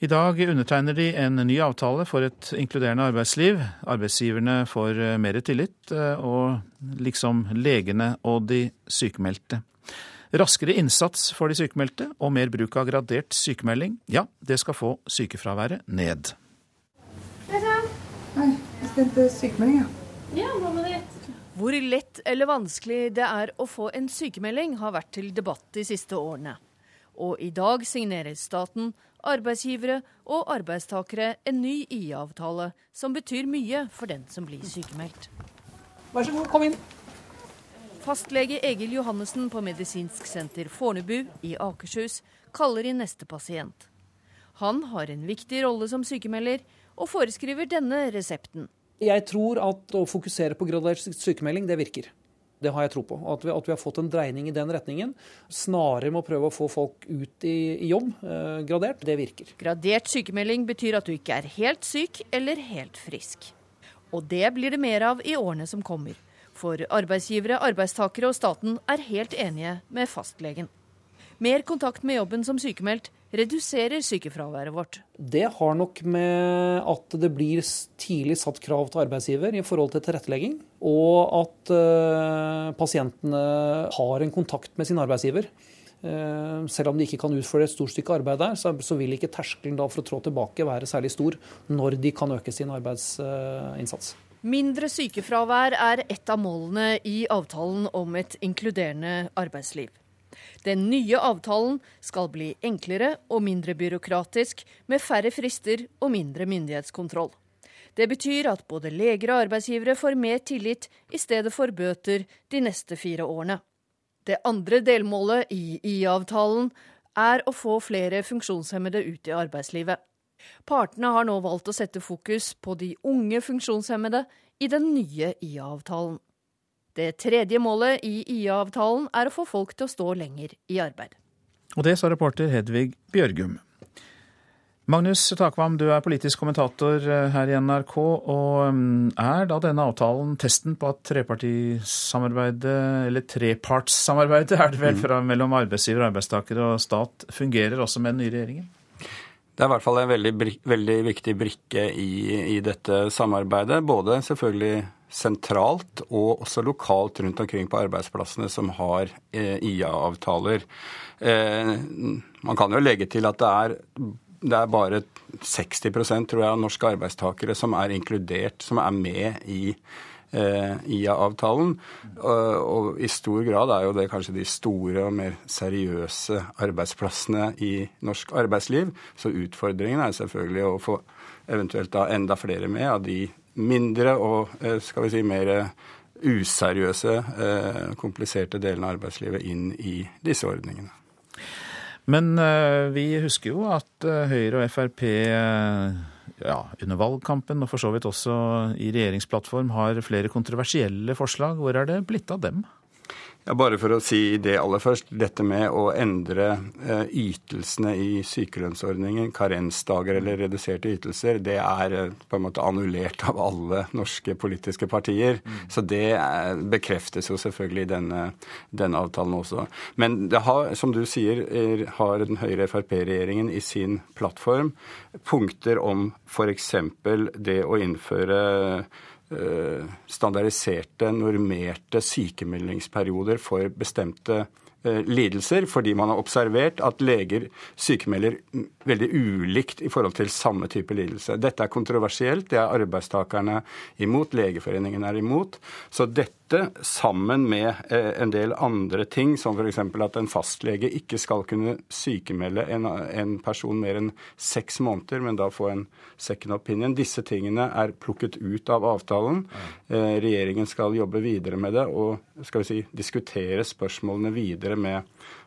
I dag undertegner de en ny avtale for et inkluderende arbeidsliv. Arbeidsgiverne får eh, mer tillit, eh, og liksom legene og de sykemeldte. Raskere innsats for de sykemeldte og mer bruk av gradert sykemelding, ja, det skal få sykefraværet ned. Hei sann. Hei, jeg hente sykemelding, ja. Ja, hva med det? Hvor lett eller vanskelig det er å få en sykemelding, har vært til debatt de siste årene. Og i dag signerer staten arbeidsgivere og arbeidstakere en ny IA-avtale som betyr mye for den som blir sykemeldt. Vær så god, kom inn. Fastlege Egil Johannessen på Medisinsk senter Fornebu i Akershus kaller inn neste pasient. Han har en viktig rolle som sykemelder, og foreskriver denne resepten. Jeg tror at å fokusere på gradert sykemelding, det virker. Det har jeg tro på. At vi, at vi, har fått en dreining i den retningen. Snarere med å prøve å få folk ut i, i jobb eh, gradert. Det virker. Gradert sykemelding betyr at du ikke er helt syk eller helt frisk. Og det blir det mer av i årene som kommer. For arbeidsgivere, arbeidstakere og staten er helt enige med fastlegen. Mer kontakt med jobben som sykemeldt reduserer sykefraværet vårt. Det har nok med at det blir tidlig satt krav til arbeidsgiver i forhold til tilrettelegging, og at uh, pasientene har en kontakt med sin arbeidsgiver. Uh, selv om de ikke kan utføre et stort stykke arbeid der, så, så vil ikke terskelen for å trå tilbake være særlig stor når de kan øke sin arbeidsinnsats. Uh, Mindre sykefravær er et av målene i avtalen om et inkluderende arbeidsliv. Den nye avtalen skal bli enklere og mindre byråkratisk, med færre frister og mindre myndighetskontroll. Det betyr at både leger og arbeidsgivere får mer tillit i stedet for bøter de neste fire årene. Det andre delmålet i IA-avtalen er å få flere funksjonshemmede ut i arbeidslivet. Partene har nå valgt å sette fokus på de unge funksjonshemmede i den nye IA-avtalen. Det tredje målet i IA-avtalen er å få folk til å stå lenger i arbeid. Og det sa reporter Hedvig Bjørgum. Magnus Takvam, du er politisk kommentator eh, her i NRK. og mm, Er da denne avtalen testen på at trepartisamarbeidet, eller trepartssamarbeidet, er det vel mm. fra mellom arbeidsgiver, arbeidstaker og stat, fungerer også med den nye regjeringen? Det er i hvert fall en veldig, veldig viktig brikke i, i, dette samarbeidet. Både selvfølgelig sentralt og også lokalt rundt omkring på arbeidsplassene som har eh, IA-avtaler. Eh, man kan jo legge til at det er, det er bare 60% tror jeg, av norske arbeidstakere som er inkludert, som er med i IA-avtalen. Og, og, i stor grad er jo det kanskje de store og mer seriøse arbeidsplassene i norsk arbeidsliv. Så utfordringen er selvfølgelig å få eventuelt da enda flere med av de mindre og eh, skal vi si mer useriøse, eh, kompliserte delene av arbeidslivet inn i disse ordningene. Men eh, vi husker jo at Høyre og Frp ja, under valgkampen, og for så vidt også i regjeringsplattform, har flere kontroversielle forslag. Hvor er det blitt av dem? Ja, Bare for å si det aller først. Dette med å endre eh, ytelsene i sykelønnsordningen, karensdager eller reduserte ytelser, det er eh, på en måte annullert av alle norske politiske partier. Mm. Så det er, bekreftes jo selvfølgelig i denne, denne, avtalen også. Men det har, som du sier, er, har den Høyre-Frp-regjeringen i sin plattform punkter om f.eks. det å innføre Eh, standardiserte, normerte sykemeldingsperioder for bestemte Eh, lidelser, fordi man har observert at leger sykemelder veldig ulikt i forhold til samme type lidelse. Dette er kontroversielt, det er arbeidstakerne imot, Legeforeningen er imot. Så dette sammen med eh, en del andre ting, som f.eks. at en fastlege ikke skal kunne sykemelde en, person mer enn seks måneder, men da få en second opinion. Disse tingene er plukket ut av avtalen. Eh, regjeringen skal jobbe videre med det og skal vi si, diskutere spørsmålene videre med,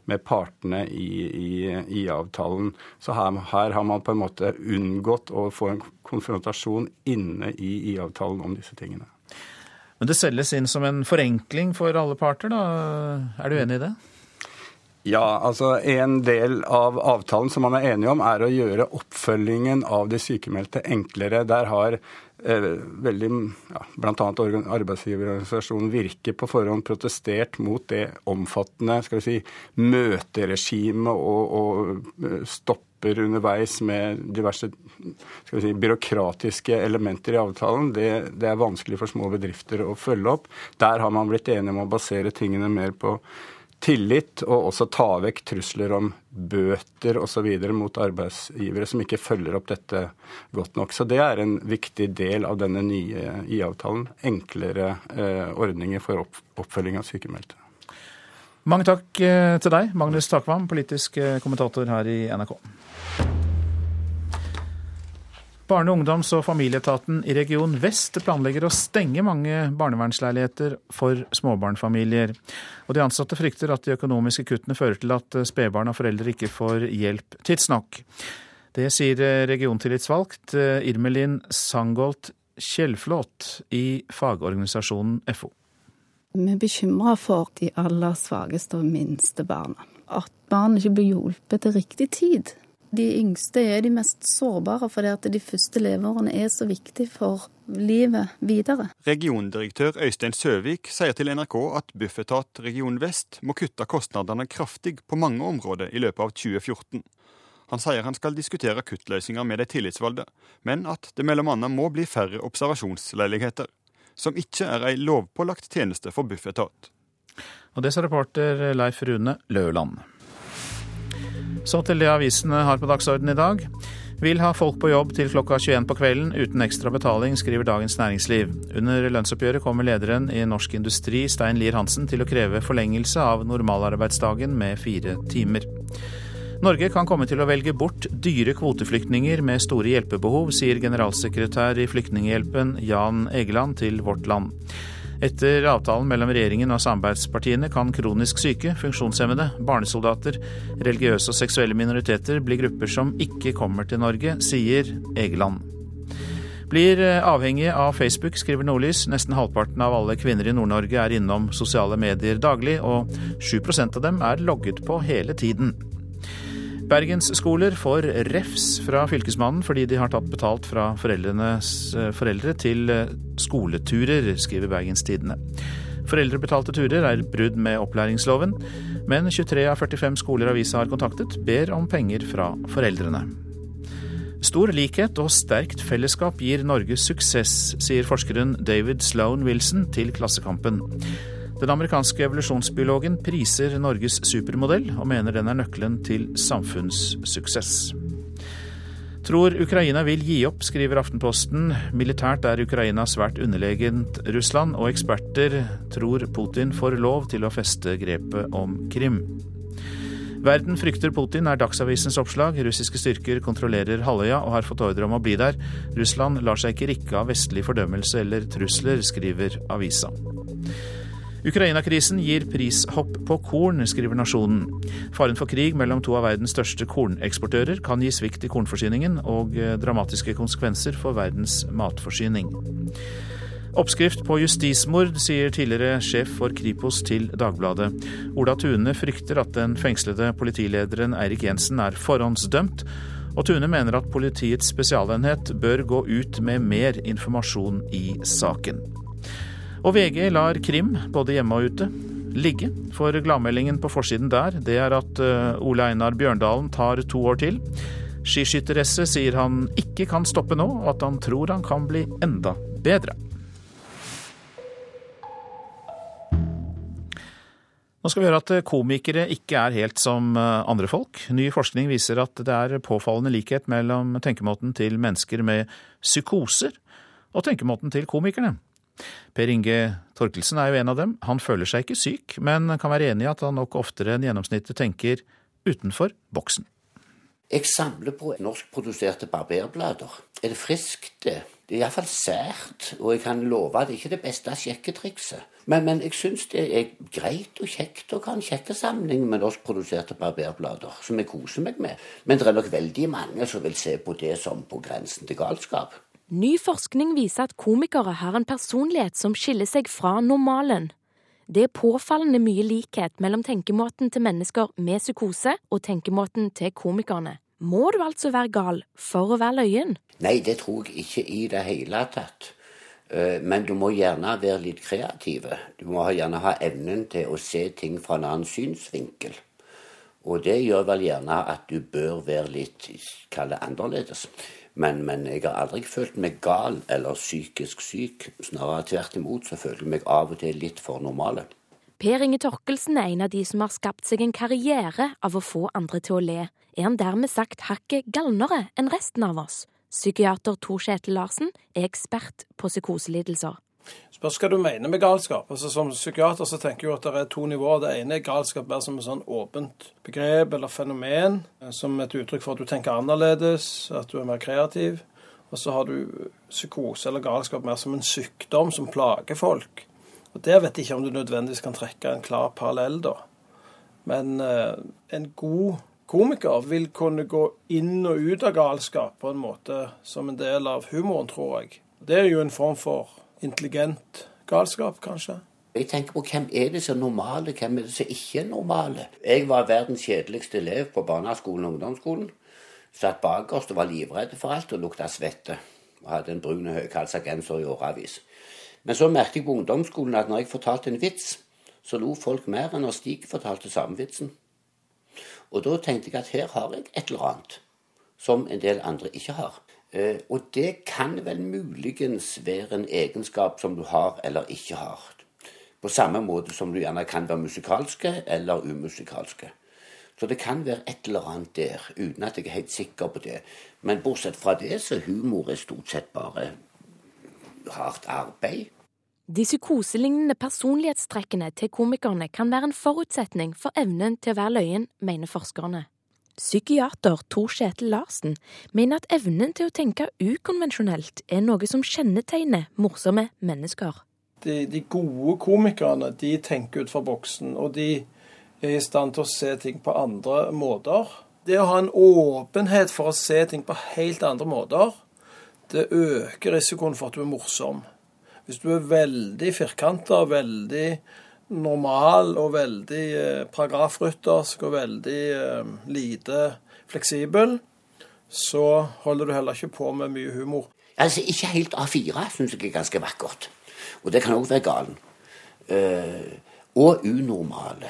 med partene i, i, i, avtalen. Så her, her, har man på en måte unngått å få en konfrontasjon inne i, i avtalen om disse tingene. Men det selges inn som en forenkling for alle parter, da. Er du enig i det? Ja, altså En del av avtalen som man er enige om, er å gjøre oppfølgingen av de sykemeldte enklere. Der har eh, veldig, ja, bl.a. arbeidsgiverorganisasjonen Virke på forhånd protestert mot det omfattende skal vi si, møteregimet og, og eh, stopper underveis med diverse si, byråkratiske elementer i avtalen. Det, det, er vanskelig for små bedrifter å følge opp. Der har man blitt enige om å basere tingene mer på tillit, og også ta vekk trusler om bøter osv. mot arbeidsgivere som ikke følger opp dette godt nok. Så det er en viktig del av denne nye IA-avtalen. Enklere eh, ordninger for opp, oppfølging av sykemeldte. Mange takk eh, til deg, Magnus Takvam, politisk eh, kommentator her i NRK. Barne-, ungdoms- og familieetaten i Region Vest planlegger å stenge mange barnevernsleiligheter for småbarnfamilier. Og de ansatte frykter at de økonomiske kuttene fører til at spedbarn og foreldre ikke får hjelp tidsnok. Det sier regiontillitsvalgt Irmelin Sangolt Kjellflåt i fagorganisasjonen FO. Vi er bekymra for de aller svakeste og minste barna. At barn ikke blir hjulpet til riktig tid. De yngste er de mest sårbare fordi at de første leveårene er så viktig for livet videre. Regiondirektør Øystein Søvik sier til NRK at Bufetat region vest må kutte kostnadene kraftig på mange områder i løpet av 2014. Han sier han skal diskutere kuttløsninger med de tillitsvalgte, men at det annet må bli færre observasjonsleiligheter, som ikke er ei lovpålagt tjeneste for Bufetat. Og det sa reporter Leif Rune Løland. Så til det avisene har på dagsordenen i dag. Vil ha folk på jobb til klokka 21 på kvelden uten ekstra betaling, skriver Dagens Næringsliv. Under lønnsoppgjøret kommer lederen i Norsk Industri, Stein Lier Hansen, til å kreve forlengelse av normalarbeidsdagen med fire timer. Norge kan komme til å velge bort dyre kvoteflyktninger med store hjelpebehov, sier generalsekretær i Flyktninghjelpen Jan Egeland til Vårt Land. Etter avtalen mellom regjeringen og samarbeidspartiene kan kronisk syke, funksjonshemmede, barnesoldater, religiøse og seksuelle minoriteter bli grupper som ikke kommer til Norge, sier Egeland. Blir avhengig avhengige av Facebook, skriver Nordlys. Nesten halvparten av alle kvinner i Nord-Norge er innom sosiale medier daglig, og 7% av dem er logget på hele tiden. Bergensskoler får refs fra Fylkesmannen fordi de har tatt betalt fra foreldrenes eh, foreldre til eh, skoleturer, skriver Bergens Tidende. Foreldrebetalte turer er brudd med opplæringsloven, men 23 av 45 skoler avisa har kontaktet, ber om penger fra foreldrene. Stor likhet og sterkt fellesskap gir Norge suksess, sier forskeren David Sloan Wilson til Klassekampen. Den amerikanske evolusjonsbiologen priser Norges supermodell, og mener den er nøkkelen til samfunnssuksess. Tror Ukraina vil gi opp, skriver Aftenposten. Militært er Ukraina svært underlegent Russland, og eksperter tror Putin får lov til å feste grepet om Krim. Verden frykter Putin, er Dagsavisens oppslag. Russiske styrker kontrollerer halvøya og har fått ordre om å bli der. Russland lar seg ikke rikke av vestlig fordømmelse eller trusler, skriver avisa. Ukraina-krisen gir prishopp på korn, skriver Nasjonen. Faren for krig mellom to av verdens største korneksportører kan gi svikt i kornforsyningen og eh, dramatiske konsekvenser for verdens matforsyning. Oppskrift på justismord, sier tidligere sjef for Kripos til Dagbladet. Ola Tune frykter at den fengslede politilederen Eirik Jensen er forhåndsdømt, og Tune mener at politiets spesialenhet bør gå ut med mer informasjon i saken. Og VG lar krim, både hjemme og ute, ligge. For gladmeldingen på forsiden der, det er at eh, Ole Einar Bjørndalen tar to år til. Skiskytteresse sier han ikke kan stoppe nå, og at han tror han kan bli enda bedre. Nå skal vi høre at komikere ikke er helt som eh, andre folk. Ny forskning viser at det er påfallende likhet mellom tenkemåten til mennesker med psykoser og tenkemåten til komikerne. Per Inge Torkelsen er jo en av dem. Han føler seg ikke syk, men kan være enig i at han nok oftere enn gjennomsnittet tenker utenfor boksen. Jeg samler på norskproduserte barberblader. Er det friskt, det? Det er iallfall sært, og jeg kan love at det ikke er det beste sjekketrikset. Men, men jeg syns det er greit og kjekt å ha en sjekkesamling med norskproduserte barberblader, som jeg koser meg med. Men det er nok veldig mange som vil se på det som på grensen til galskap. Ny forskning viser at komikere har en personlighet som skiller seg fra normalen. Det er påfallende mye likhet mellom tenkemåten til mennesker med psykose og tenkemåten til komikerne. Må du altså være gal for å være løyen? Nei, det tror jeg ikke i det hele tatt. Eh, men du må gjerne være litt kreativ. Du må gjerne ha evnen til å se ting fra en annen synsvinkel. Og det gjør vel gjerne at du bør være litt, kall det annerledes. Men, men, jeg har aldri følt meg gal eller psykisk syk. Snarere tvert imot så føler jeg meg av og til litt for normale. Per Inge Torkelsen er en av de som har skapt seg en karriere av å få andre til å le. Er han dermed sagt hakket galnere enn resten av oss? Psykiater Tor Kjetil Larsen er ekspert på psykoselidelser. Spørs hva du mener med galskap. Altså, som psykiater så tenker jeg at det er to nivåer. Det ene er galskap mer som et sånn åpent begrep eller fenomen. Eh, som et uttrykk for at du tenker annerledes, at du er mer kreativ. Og så har du psykose eller galskap mer som en sykdom som plager folk. Og Der vet jeg ikke om du nødvendigvis kan trekke en klar parallell, da. Men eh, en god komiker vil kunne gå inn og ut av galskap på en måte som en del av humoren, tror jeg. Det er jo en form for intelligent galskap, kanskje? Jeg tenker på hvem er det som er normale, hvem er det som ikke er normale. Jeg var verdens kjedeligste elev på barneskolen og ungdomsskolen. Satt bakerst og var livredd for alt og lukta svette. Og hadde en brun høyhalsa genser i årevis. Men så merket jeg på ungdomsskolen at når jeg fortalte en vits, så lo folk mer enn når Stig fortalte samme vitsen. Og da tenkte jeg at her har jeg et eller annet som en del andre ikke har. Eh, og det kan vel muligens være en egenskap som du har eller ikke har. På samme måte som du gjerne kan være musikalske eller umusikalske. Så det kan være et eller annet der, uten at jeg er helt sikker på det. Men bortsett fra det, så humor er stort sett bare hardt arbeid. De psykoselignende personlighetstrekkene til komikerne kan være en forutsetning for evnen til å være løyen, mener forskerne. Psykiater Tor Kjetil Larsen mener at evnen til å tenke ukonvensjonelt er noe som kjennetegner morsomme mennesker. De, de gode komikerne de tenker utenfor boksen, og de er i stand til å se ting på andre måter. Det å ha en åpenhet for å se ting på helt andre måter, det øker risikoen for at du er morsom. Hvis du er veldig firkanta, veldig normal og veldig eh, paragrafryttersk og veldig eh, lite fleksibel, så holder du heller ikke på med mye humor. Altså, Ikke helt A4 syns jeg er ganske vakkert. Og det kan òg være galen. Uh, og unormale.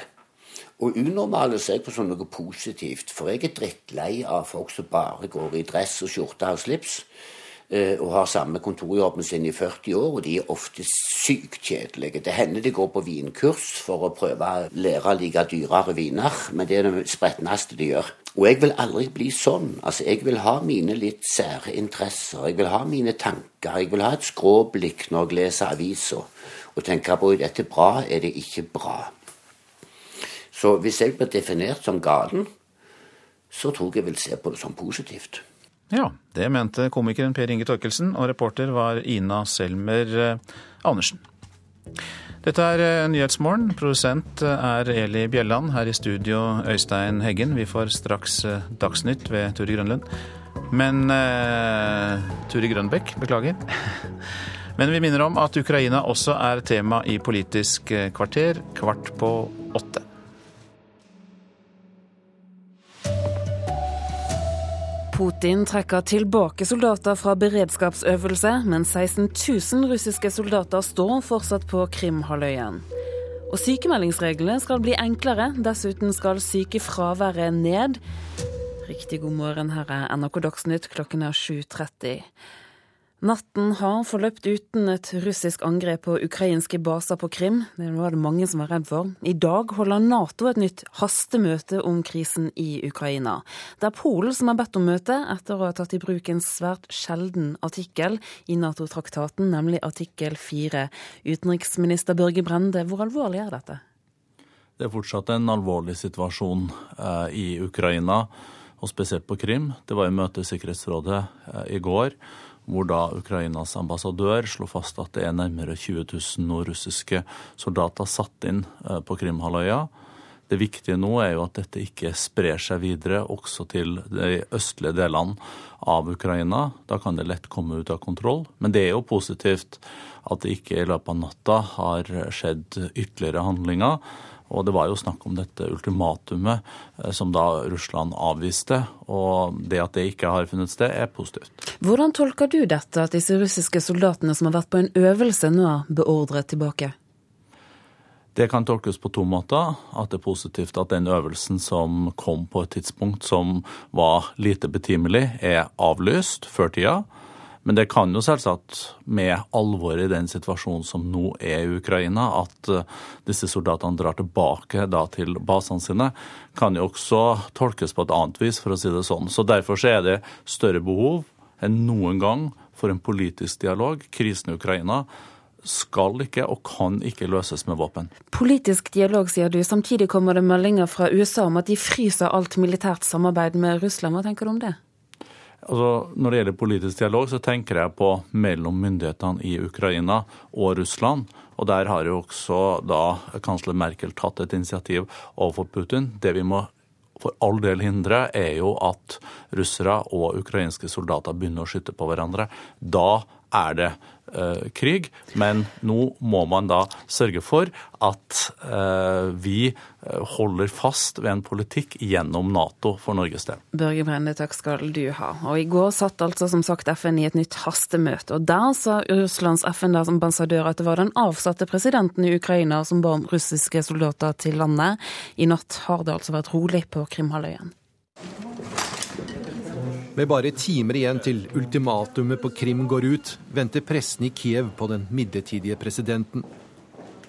Og unormale ser jeg på som noe positivt, for jeg er drittlei av folk som bare går i dress og skjorte og slips. Eh, og har samme kontorjobben sin i 40 år, og de er ofte sykt kjedelige. Det hender de går på vinkurs for å prøve å lære å like dyrere viner, men det er det spretneste de gjør. Og jeg vil aldri bli sånn. Altså, jeg vil ha mine litt sære interesser. Jeg vil ha mine tanker. Jeg vil ha et skråblikk når jeg leser aviser, og tenke på er dette bra, er det ikke bra. Så hvis jeg blir definert som galen, så tror jeg jeg vil se på det som positivt. Ja, det mente komikeren Per Inge Torkelsen, og reporter var Ina Selmer eh, Andersen. Dette er eh, Nyhetsmorgen. Produsent eh, er Eli Bjelland. Her i studio Øystein Heggen. Vi får straks Dagsnytt ved Turi Grønlund. Men eh, Turi Grønbekk, beklager. (laughs) Men vi minner om at Ukraina også er tema i Politisk kvarter kvart på åtte. Putin trekker tilbake soldater fra beredskapsøvelse, men 16 000 russiske soldater står fortsatt på Krimhalvøya. Og sykemeldingsreglene skal bli enklere, dessuten skal sykefraværet ned. Riktig god morgen, her er NRK Dagsnytt, klokken er 7.30. Natten har forløpt uten et russisk angrep på ukrainske baser på Krim. Det var det mange som var redd for. I dag holder Nato et nytt hastemøte om krisen i Ukraina. Det er Polen som har bedt om møte, etter å ha tatt i bruk en svært sjelden artikkel i Nato-traktaten, nemlig artikkel 4. Utenriksminister Børge Brende, hvor alvorlig er dette? Det er fortsatt en alvorlig situasjon eh, i Ukraina, og spesielt på Krim. Det var i møte i Sikkerhetsrådet eh, i går hvor da Ukrainas ambassadør slo fast at det er nærmere 20 000 nordrussiske soldater satt inn eh, på Krimhalvøya. Det viktige nå er jo at dette ikke sprer seg videre også til de østlige delene av Ukraina. Da kan det lett komme ut av kontroll. Men det er jo positivt at det ikke i løpet av natta har skjedd ytterligere handlinger. Og det var jo snakk om dette ultimatumet eh, som da Russland avviste. Og det at det ikke har funnet sted, er positivt. Hvordan tolker du dette, at disse russiske soldatene som har vært på en øvelse, nå er beordret tilbake? Det kan tolkes på to måter. At det er positivt at den øvelsen som kom på et tidspunkt som var lite betimelig, er avlyst før tida. Men det kan jo selvsagt, med alvoret i den situasjonen som nå er i Ukraina, at eh, disse soldatene drar tilbake da til basene sine, kan jo også tolkes på et annet vis, for å si det sånn. Så derfor så er det større behov enn noen gang for en politisk dialog. Krisen i Ukraina skal ikke og kan ikke løses med våpen. Politisk dialog, sier du. Samtidig kommer det meldinger fra USA om at de fryser alt militært samarbeid med Russland. Hva tenker du om det? Altså, når det gjelder politisk dialog, så tenker jeg på mellom myndighetene i Ukraina og Russland. Og der har jo også da kansler Merkel tatt et initiativ overfor Putin. Det vi må for all del hindre, er jo at russere og ukrainske soldater begynner å skyte på hverandre. Da er det krig. Men nå må man da sørge for at eh, vi eh, holder fast ved en politikk gjennom Nato for Norges del. Børge Brende, takk skal du ha. Og I går satt altså som sagt FN i et nytt hastemøte. og Der sa Russlands FN-ambassadør at det var den avsatte presidenten i Ukraina som ba om russiske soldater til landet. I natt har det altså vært rolig på Krimhalvøya. Med bare timer igjen til ultimatumet på Krim går ut, venter pressen i Kiev på den midlertidige presidenten.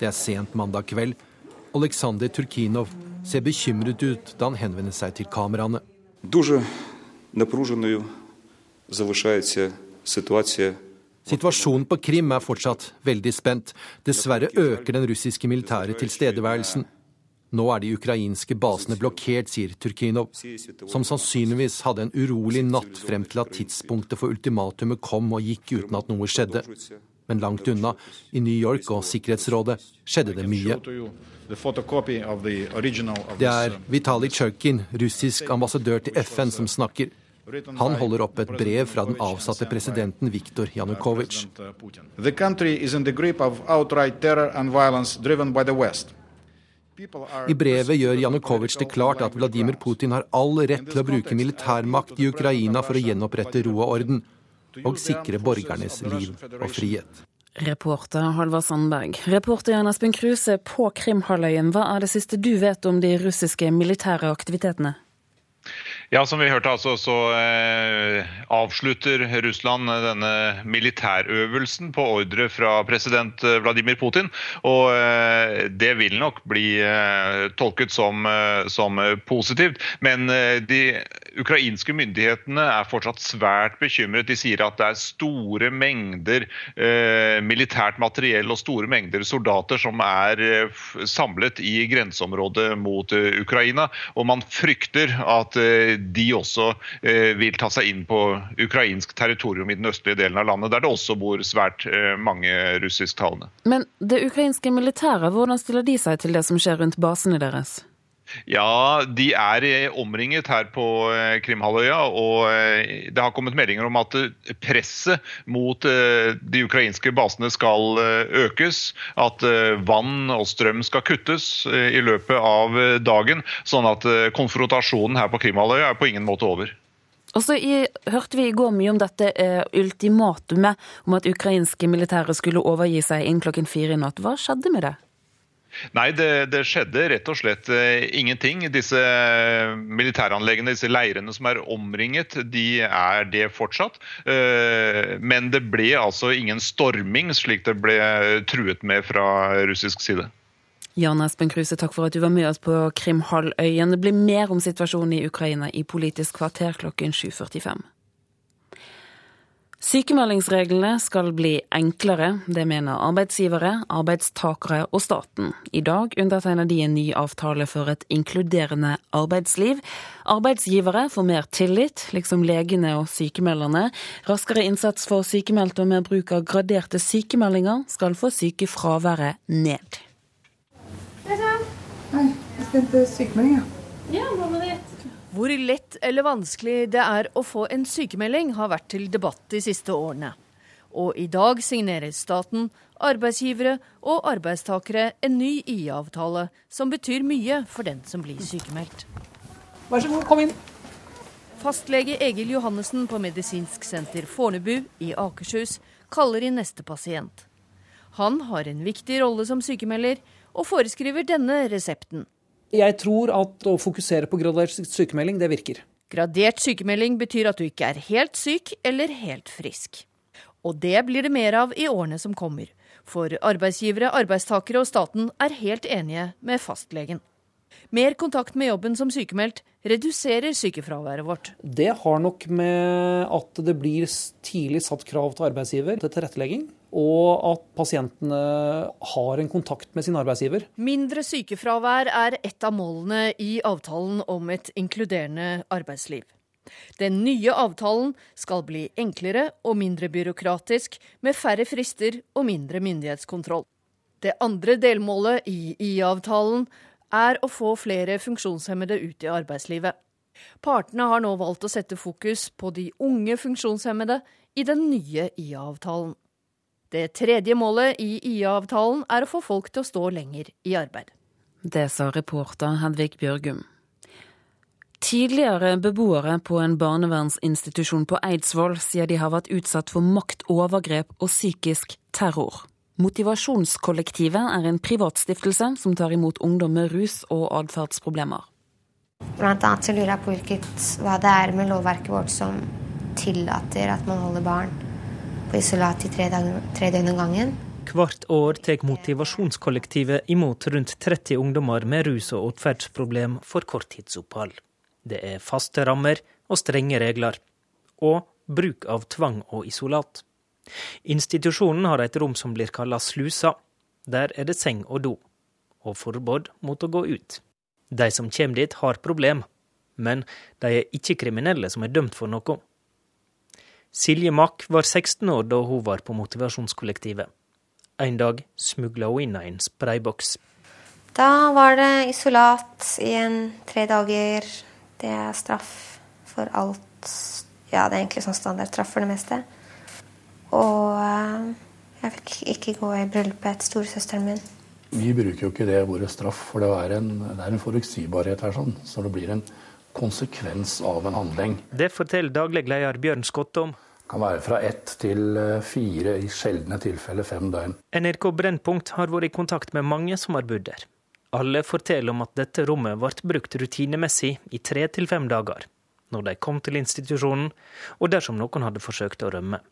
Det er sent mandag kveld. Aleksandr Turkinov ser bekymret ut da han henvender seg til kameraene. Situasjonen på Krim er fortsatt veldig spent. Dessverre øker den russiske militære tilstedeværelsen. Nå er de ukrainske basene blokkert, sier Turkinov, som sannsynligvis hadde en urolig natt frem til at tidspunktet for ultimatumet kom og gikk uten at noe skjedde. Men langt unna, i New York og Sikkerhetsrådet, skjedde det mye. Det er Vitalij Tsjøkin, russisk ambassadør til FN, som snakker. Han holder opp et brev fra den avsatte presidenten Viktor Janukovitsj. I brevet gjør Janukovitsj det klart at Vladimir Putin har all rett til å bruke militærmakt i Ukraina for å gjenopprette ro og orden, og sikre borgernes liv og frihet. Reporter Halvard Sandberg. Reporter Jan Espen Kruse på Krimhalvøya, hva er det siste du vet om de russiske militære aktivitetene? Ja, som vi hørte altså, så eh, avslutter Russland denne militærøvelsen på ordre fra president eh, Vladimir Putin. Og eh, det vil nok bli eh, tolket som, eh, som, positivt. Men eh, de ukrainske myndighetene er fortsatt svært bekymret. De sier at det er store mengder militært materiell og store mengder soldater som er samlet i grenseområdet mot Ukraina. Og man frykter at de også eh, vil ta seg inn på ukrainsk territorium i den østlige delen av landet, der det også bor svært eh, mange russisktalende. Men det ukrainske militæret, hvordan stiller de seg til det som skjer rundt basene deres? Ja, de er eh, omringet her på eh, Krimhalvøya. Og eh, det har kommet meldinger om at presset mot de ukrainske basene skal økes. At vann og strøm skal kuttes i løpet av dagen. Sånn at konfrontasjonen her på Krimhalvøya er på ingen måte over. Og så hørte vi i går mye om dette ultimatumet om at ukrainske militære skulle overgi seg inn klokken fire i natt. Hva skjedde med det? Nei, det, det, skjedde rett og slett uh, ingenting. Disse uh, militæranleggene, disse leirene som er omringet, de er det fortsatt. Uh, men det ble altså ingen storming, slik det ble truet med fra russisk side. Jan Espen Kruse, takk for at du var med oss på Krimhalvøyen. Det blir mer om situasjonen i Ukraina i Politisk kvarter klokken 7.45. Sykemeldingsreglene skal bli enklere, det mener arbeidsgivere, arbeidstakere og staten. I dag undertegner de en ny avtale for et inkluderende arbeidsliv. Arbeidsgivere får mer tillit, liksom legene og sykemelderne. Raskere innsats for sykemeldte og mer bruk av graderte sykemeldinger skal få sykefraværet ned. Hei, jeg skal hente sykemelding, ja. Ja, hva med det? Hvor lett eller vanskelig det er å få en sykemelding, har vært til debatt de siste årene. Og i dag signerer staten, arbeidsgivere og arbeidstakere en ny IA-avtale som betyr mye for den som blir sykemeldt. Vær så god, kom inn. Fastlege Egil Johannessen på Medisinsk senter Fornebu i Akershus kaller inn neste pasient. Han har en viktig rolle som sykemelder, og foreskriver denne resepten. Jeg tror at å fokusere på gradert sykemelding, det virker. Gradert sykemelding betyr at du ikke er helt syk eller helt frisk. Og det blir det mer av i årene som kommer. For arbeidsgivere, arbeidstakere og staten er helt enige med fastlegen. Mer kontakt med jobben som sykemeldt reduserer sykefraværet vårt. Det har nok med at det blir tidlig satt krav til arbeidsgiver til tilrettelegging og at pasientene har en kontakt med sin arbeidsgiver. Mindre sykefravær er et av målene i avtalen om et inkluderende arbeidsliv. Den nye avtalen skal bli enklere og mindre byråkratisk, med færre frister og mindre myndighetskontroll. Det andre delmålet i IA-avtalen er å få flere funksjonshemmede ut i arbeidslivet. Partene har nå valgt å sette fokus på de unge funksjonshemmede i den nye IA-avtalen. Det tredje målet i IA-avtalen er å få folk til å stå lenger i arbeid. Det sa reporter Hedvig Bjørgum. Tidligere beboere på en barnevernsinstitusjon på Eidsvoll sier de har vært utsatt for maktovergrep og psykisk terror. Motivasjonskollektivet er en privatstiftelse som tar imot ungdom med rus- og atferdsproblemer. Blant annet så lurer jeg på hvilket, hva det er med lovverket vårt som tillater at man holder barn på isolat i tre, tre døgn om gangen. Hvert år tar motivasjonskollektivet imot rundt 30 ungdommer med rus- og atferdsproblem for korttidsopphold. Det er faste rammer og strenge regler. Og bruk av tvang og isolat. Institusjonen har et rom som blir kalla slusa. Der er det seng og do. Og forbud mot å gå ut. De som kommer dit, har problem. Men de er ikke kriminelle som er dømt for noe. Silje Mack var 16 år da hun var på motivasjonskollektivet. En dag smugla hun inn en sprayboks. Da var det isolat i en tre dager. Det er straff for alt. Ja, det er egentlig sånn standardstraff for det meste. Og eh, jeg fikk ikke gå i bryllupet til storesøsteren min. Vi bruker jo ikke det ordet straff, for det er en, det er en forutsigbarhet her. sånn, Så det blir en konsekvens av en handling. Det forteller daglig leder Bjørn Skottom. Kan være fra ett til eh, fire, i sjeldne tilfeller fem døgn. NRK Brennpunkt har vært i kontakt med mange som har bodd der. Alle forteller om at dette rommet ble brukt rutinemessig i tre til fem dager, når de kom til institusjonen, og dersom noen hadde forsøkt å rømme.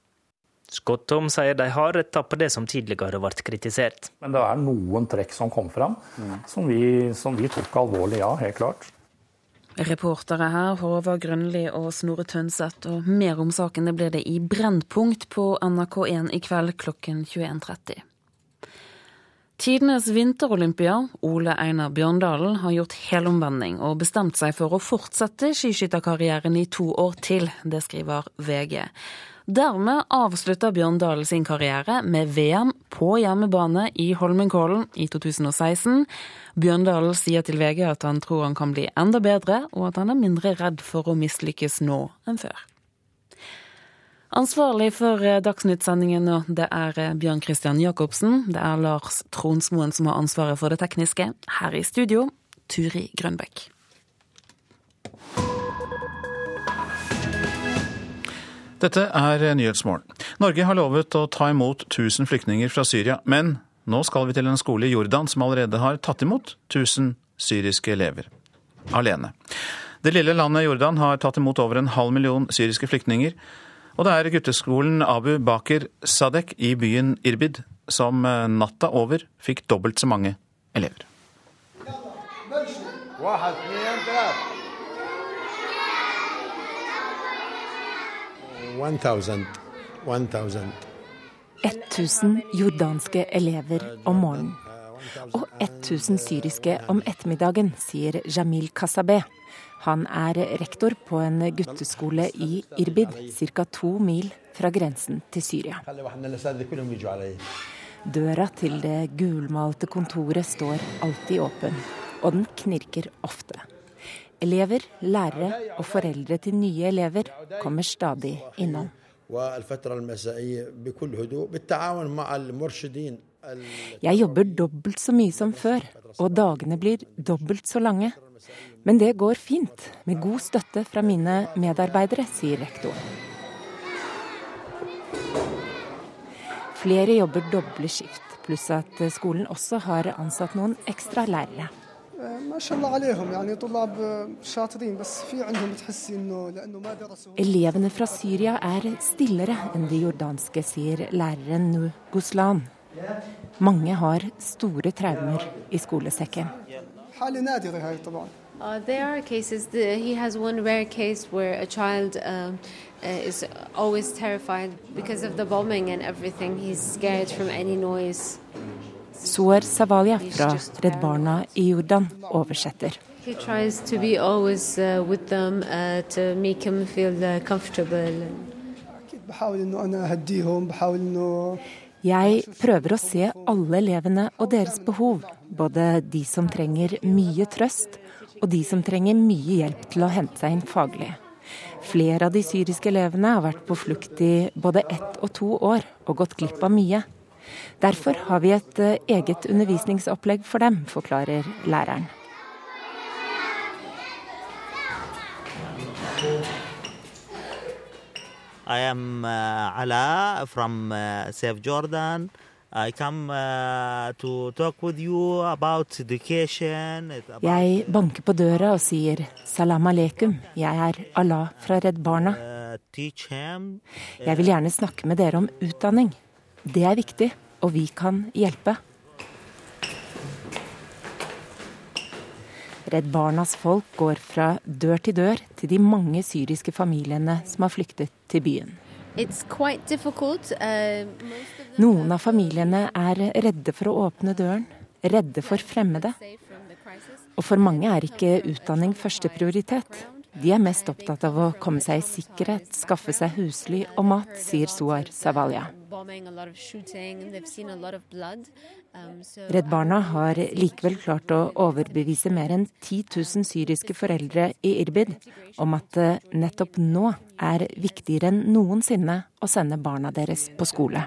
Skottom sier de har retta på det som tidligere ble kritisert. Men det er noen trekk som kom fram, mm. som, vi, som vi tok alvorlig, ja, helt klart. Reportere her Håvard Grønli og Snorre Tønseth, og mer om saken det blir det i Brennpunkt på NRK1 i kveld klokken 21.30. Tidenes vinterolympia, Ole Einar Bjørndalen, har gjort helomvending og bestemt seg for å fortsette skiskytterkarrieren i to år til. Det skriver VG. Dermed avslutta Bjørndalen sin karriere med VM på hjemmebane i Holmenkollen i 2016. Bjørn Dale sier til VG at han tror han kan bli enda bedre, og at han er mindre redd for å mislykkes nå enn før. Ansvarlig for eh, Dagsnytt-sendingen nå, det er eh, Bjørn Christian Jacobsen. Det er Lars Tronsmoen som har ansvaret for det tekniske. Her i studio, Turi Grønbekk. Dette er Nyhetsmorgen. Norge har lovet å ta imot 1000 flyktninger fra Syria, men nå skal vi til en skole i Jordan som allerede har tatt imot 1000 syriske elever. Alene. Det lille landet Jordan har tatt imot over en halv million syriske flyktninger. Og det er gutteskolen Abu Bakr Sadek i byen Irbid som eh, natta over fikk dobbelt så mange elever. 1000 jordanske elever om morgenen. Og 1000 syriske om ettermiddagen, sier Jamil Kasabeh. Han er rektor på en gutteskole i Irbid, ca. to mil fra grensen til Syria. Døra til det gulmalte kontoret står alltid åpen, og den knirker ofte. Elever, lærere og foreldre til nye elever kommer stadig innom. Jeg jobber dobbelt så mye som før, og dagene blir dobbelt så lange. Men det går fint, med god støtte fra mine medarbeidere, sier rektor. Flere jobber doble skift, pluss at skolen også har ansatt noen ekstra lærere. Elevene fra Syria er stillere enn de jordanske, sier læreren Nu Guslan. Mange har store traumer i skolesekken. Uh, there are cases. The, he has one rare case where a child um, uh, is always terrified because of the bombing and everything. He's scared from any noise. Suar Savalia fra Redd Barna i Jordan oversetter. Uh, uh, uh. Jeg prøver å se alle elevene og deres behov, både de som trenger mye trøst, og de som trenger mye hjelp til å hente seg inn faglig. Flere av de syriske elevene har vært på flukt i både ett og to år og gått glipp av mye. Derfor har vi et eh, eget undervisningsopplegg for dem, forklarer læreren. I am uh, Ala from uh, Safe Jordan. I come to talk with you about education. About Jeg banker på døra og sier salam aleikum, jeg er Allah fra Redd Barna. Jeg vil gjerne snakke med dere om utdanning. Det er viktig, og vi kan hjelpe. Redd Barnas folk går fra dør til dør til de mange syriske familiene som har flyktet til byen. Uh, Noen av familiene er redde for å åpne døren, redde for fremmede. Og for mange er ikke utdanning første prioritet. De er mest opptatt av å komme seg i sikkerhet, skaffe seg husly og mat, sier Suar Savalia. Redd Barna har likevel klart å overbevise mer enn 10 000 syriske foreldre i Irbid om at det nettopp nå er viktigere enn noensinne å sende barna deres på skole.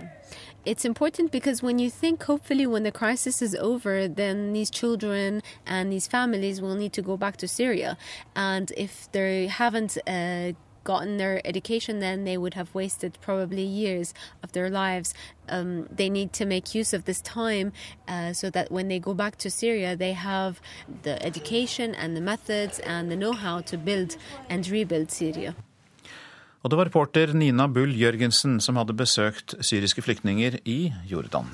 It's important because when you think, hopefully, when the crisis is over, then these children and these families will need to go back to Syria. And if they haven't uh, gotten their education, then they would have wasted probably years of their lives. Um, they need to make use of this time uh, so that when they go back to Syria, they have the education and the methods and the know how to build and rebuild Syria. Og det var reporter Nina Bull Jørgensen som hadde besøkt syriske flyktninger i Jordan.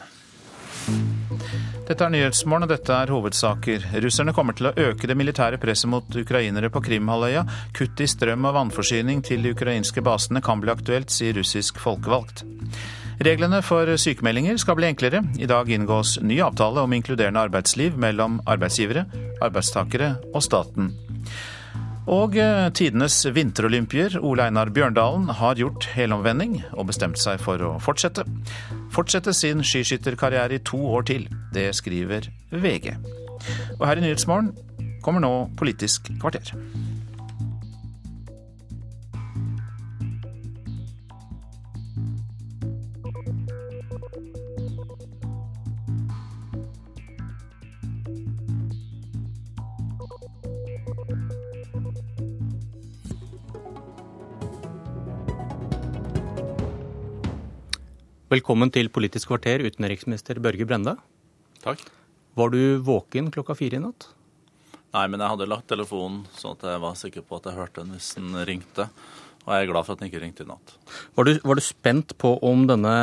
Dette er Nyhetsmorgen, og dette er hovedsaker. Russerne kommer til å øke det militære presset mot ukrainere på Krimhalvøya. Kutt i strøm og vannforsyning til de ukrainske basene kan bli aktuelt, sier russisk folkevalgt. Reglene for sykemeldinger skal bli enklere. I dag inngås ny avtale om inkluderende arbeidsliv mellom arbeidsgivere, arbeidstakere og staten. Og eh, tidenes vinterolympier, Ole Einar Bjørndalen, har gjort helomvending og bestemt seg for å fortsette. Fortsette sin skiskytterkarriere i to år til. Det skriver VG. Og her i Nyhetsmorgen kommer nå Politisk kvarter. Velkommen til Politisk kvarter, utenriksminister Børge Brende. Takk. Var du våken klokka fire i natt? Nei, men jeg hadde lagt telefonen sånn at jeg var sikker på at jeg hørte den hvis den ringte. Og jeg er glad for at den ikke ringte i natt. Var du, var du spent på om denne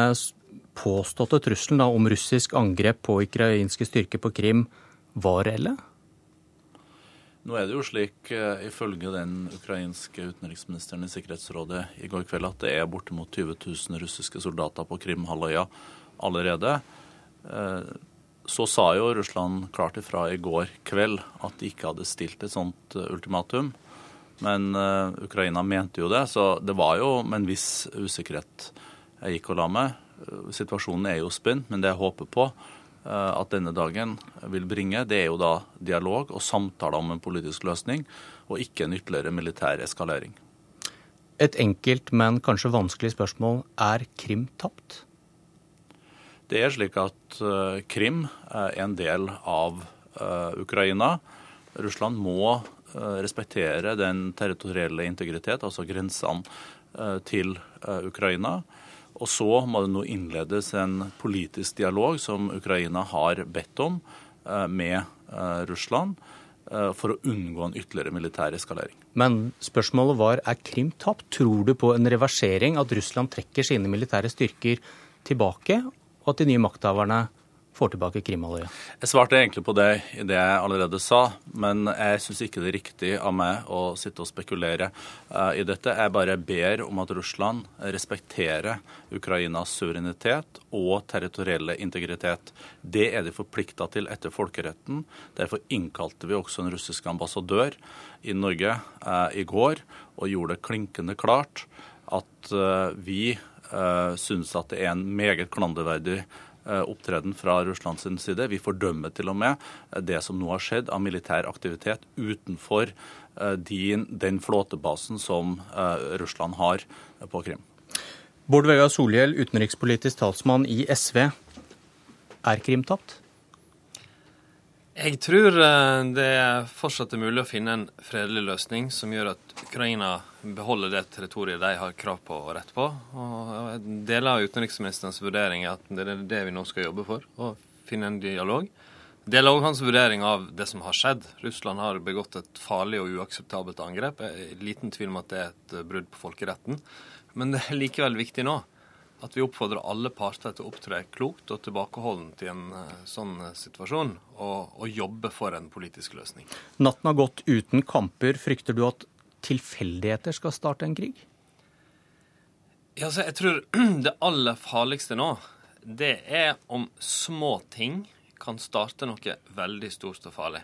påståtte trusselen da, om russisk angrep på ukrainske styrker på Krim var reelle? Nå er det jo slik, eh, ifølge den ukrainske utenriksministeren i Sikkerhetsrådet i går kveld, at det er bortimot 20 000 russiske soldater på Krimhalvøya allerede. Eh, så sa jo Russland klart ifra i går kveld at de ikke hadde stilt et sånt eh, ultimatum. Men Ukraina mente jo det, så det var jo med en viss usikkerhet jeg gikk og la meg. Situasjonen er jo spent, men det jeg håper på, at denne dagen vil bringe, det er jo da dialog og samtaler om en politisk løsning, og ikke en ytterligere militær eskalering. Et enkelt, men kanskje vanskelig spørsmål. Er Krim tapt? Det er slik at uh, Krim er en del av uh, Ukraina. Russland må respektere den territorielle integritet, altså grensene til Ukraina. Og så må det nå innledes en politisk dialog som Ukraina har bedt om eh, med eh, Russland eh, for å unngå en ytterligere militær eskalering. Men spørsmålet var er Krim tapt. Tror du på en reversering, at Russland trekker sine militære styrker tilbake, og at de nye makthaverne får tilbake Krimhalvøya? Jeg svarte egentlig på det i det jeg allerede sa, men jeg syns ikke det er riktig av meg å sitte og spekulere uh, i dette. Jeg bare ber om at Russland respekterer Ukrainas suverenitet og territorielle integritet. Det er de forplikta til etter folkeretten. Derfor innkalte vi også en russisk ambassadør i Norge uh, i går og gjorde det klinkende klart at uh, vi uh, syns at det er en meget klanderverdig opptreden fra Russlands side. Vi fordømmer til og med eh, det som nå har skjedd av militær aktivitet utenfor eh, den flåtebasen som Russland har på Krim. Bård Vegar Solhjell, utenrikspolitisk talsmann i SV. Er Krim tapt? Jeg tror det fortsatt er mulig å finne en fredelig løsning som gjør at Ukraina beholder det territoriet de har krav på og rett på. Og jeg deler utenriksministerens vurdering at det er det vi nå skal jobbe for, å finne en dialog. Deler òg hans vurdering av det som har skjedd. Russland har begått et farlig og uakseptabelt angrep. Jeg er liten tvil om at det er et brudd på folkeretten. Men det er likevel viktig nå at vi oppfordrer alle parter til å opptre klokt og tilbakeholdent i en eh, sånn eh, situasjon, og, og jobbe for en politisk løsning. Natten har gått uten kamper. Frykter du at tilfeldigheter skal starte en krig? Ja, altså, jeg tror (clears throat) det aller farligste nå, det er om små ting kan starte noe veldig stort og farlig.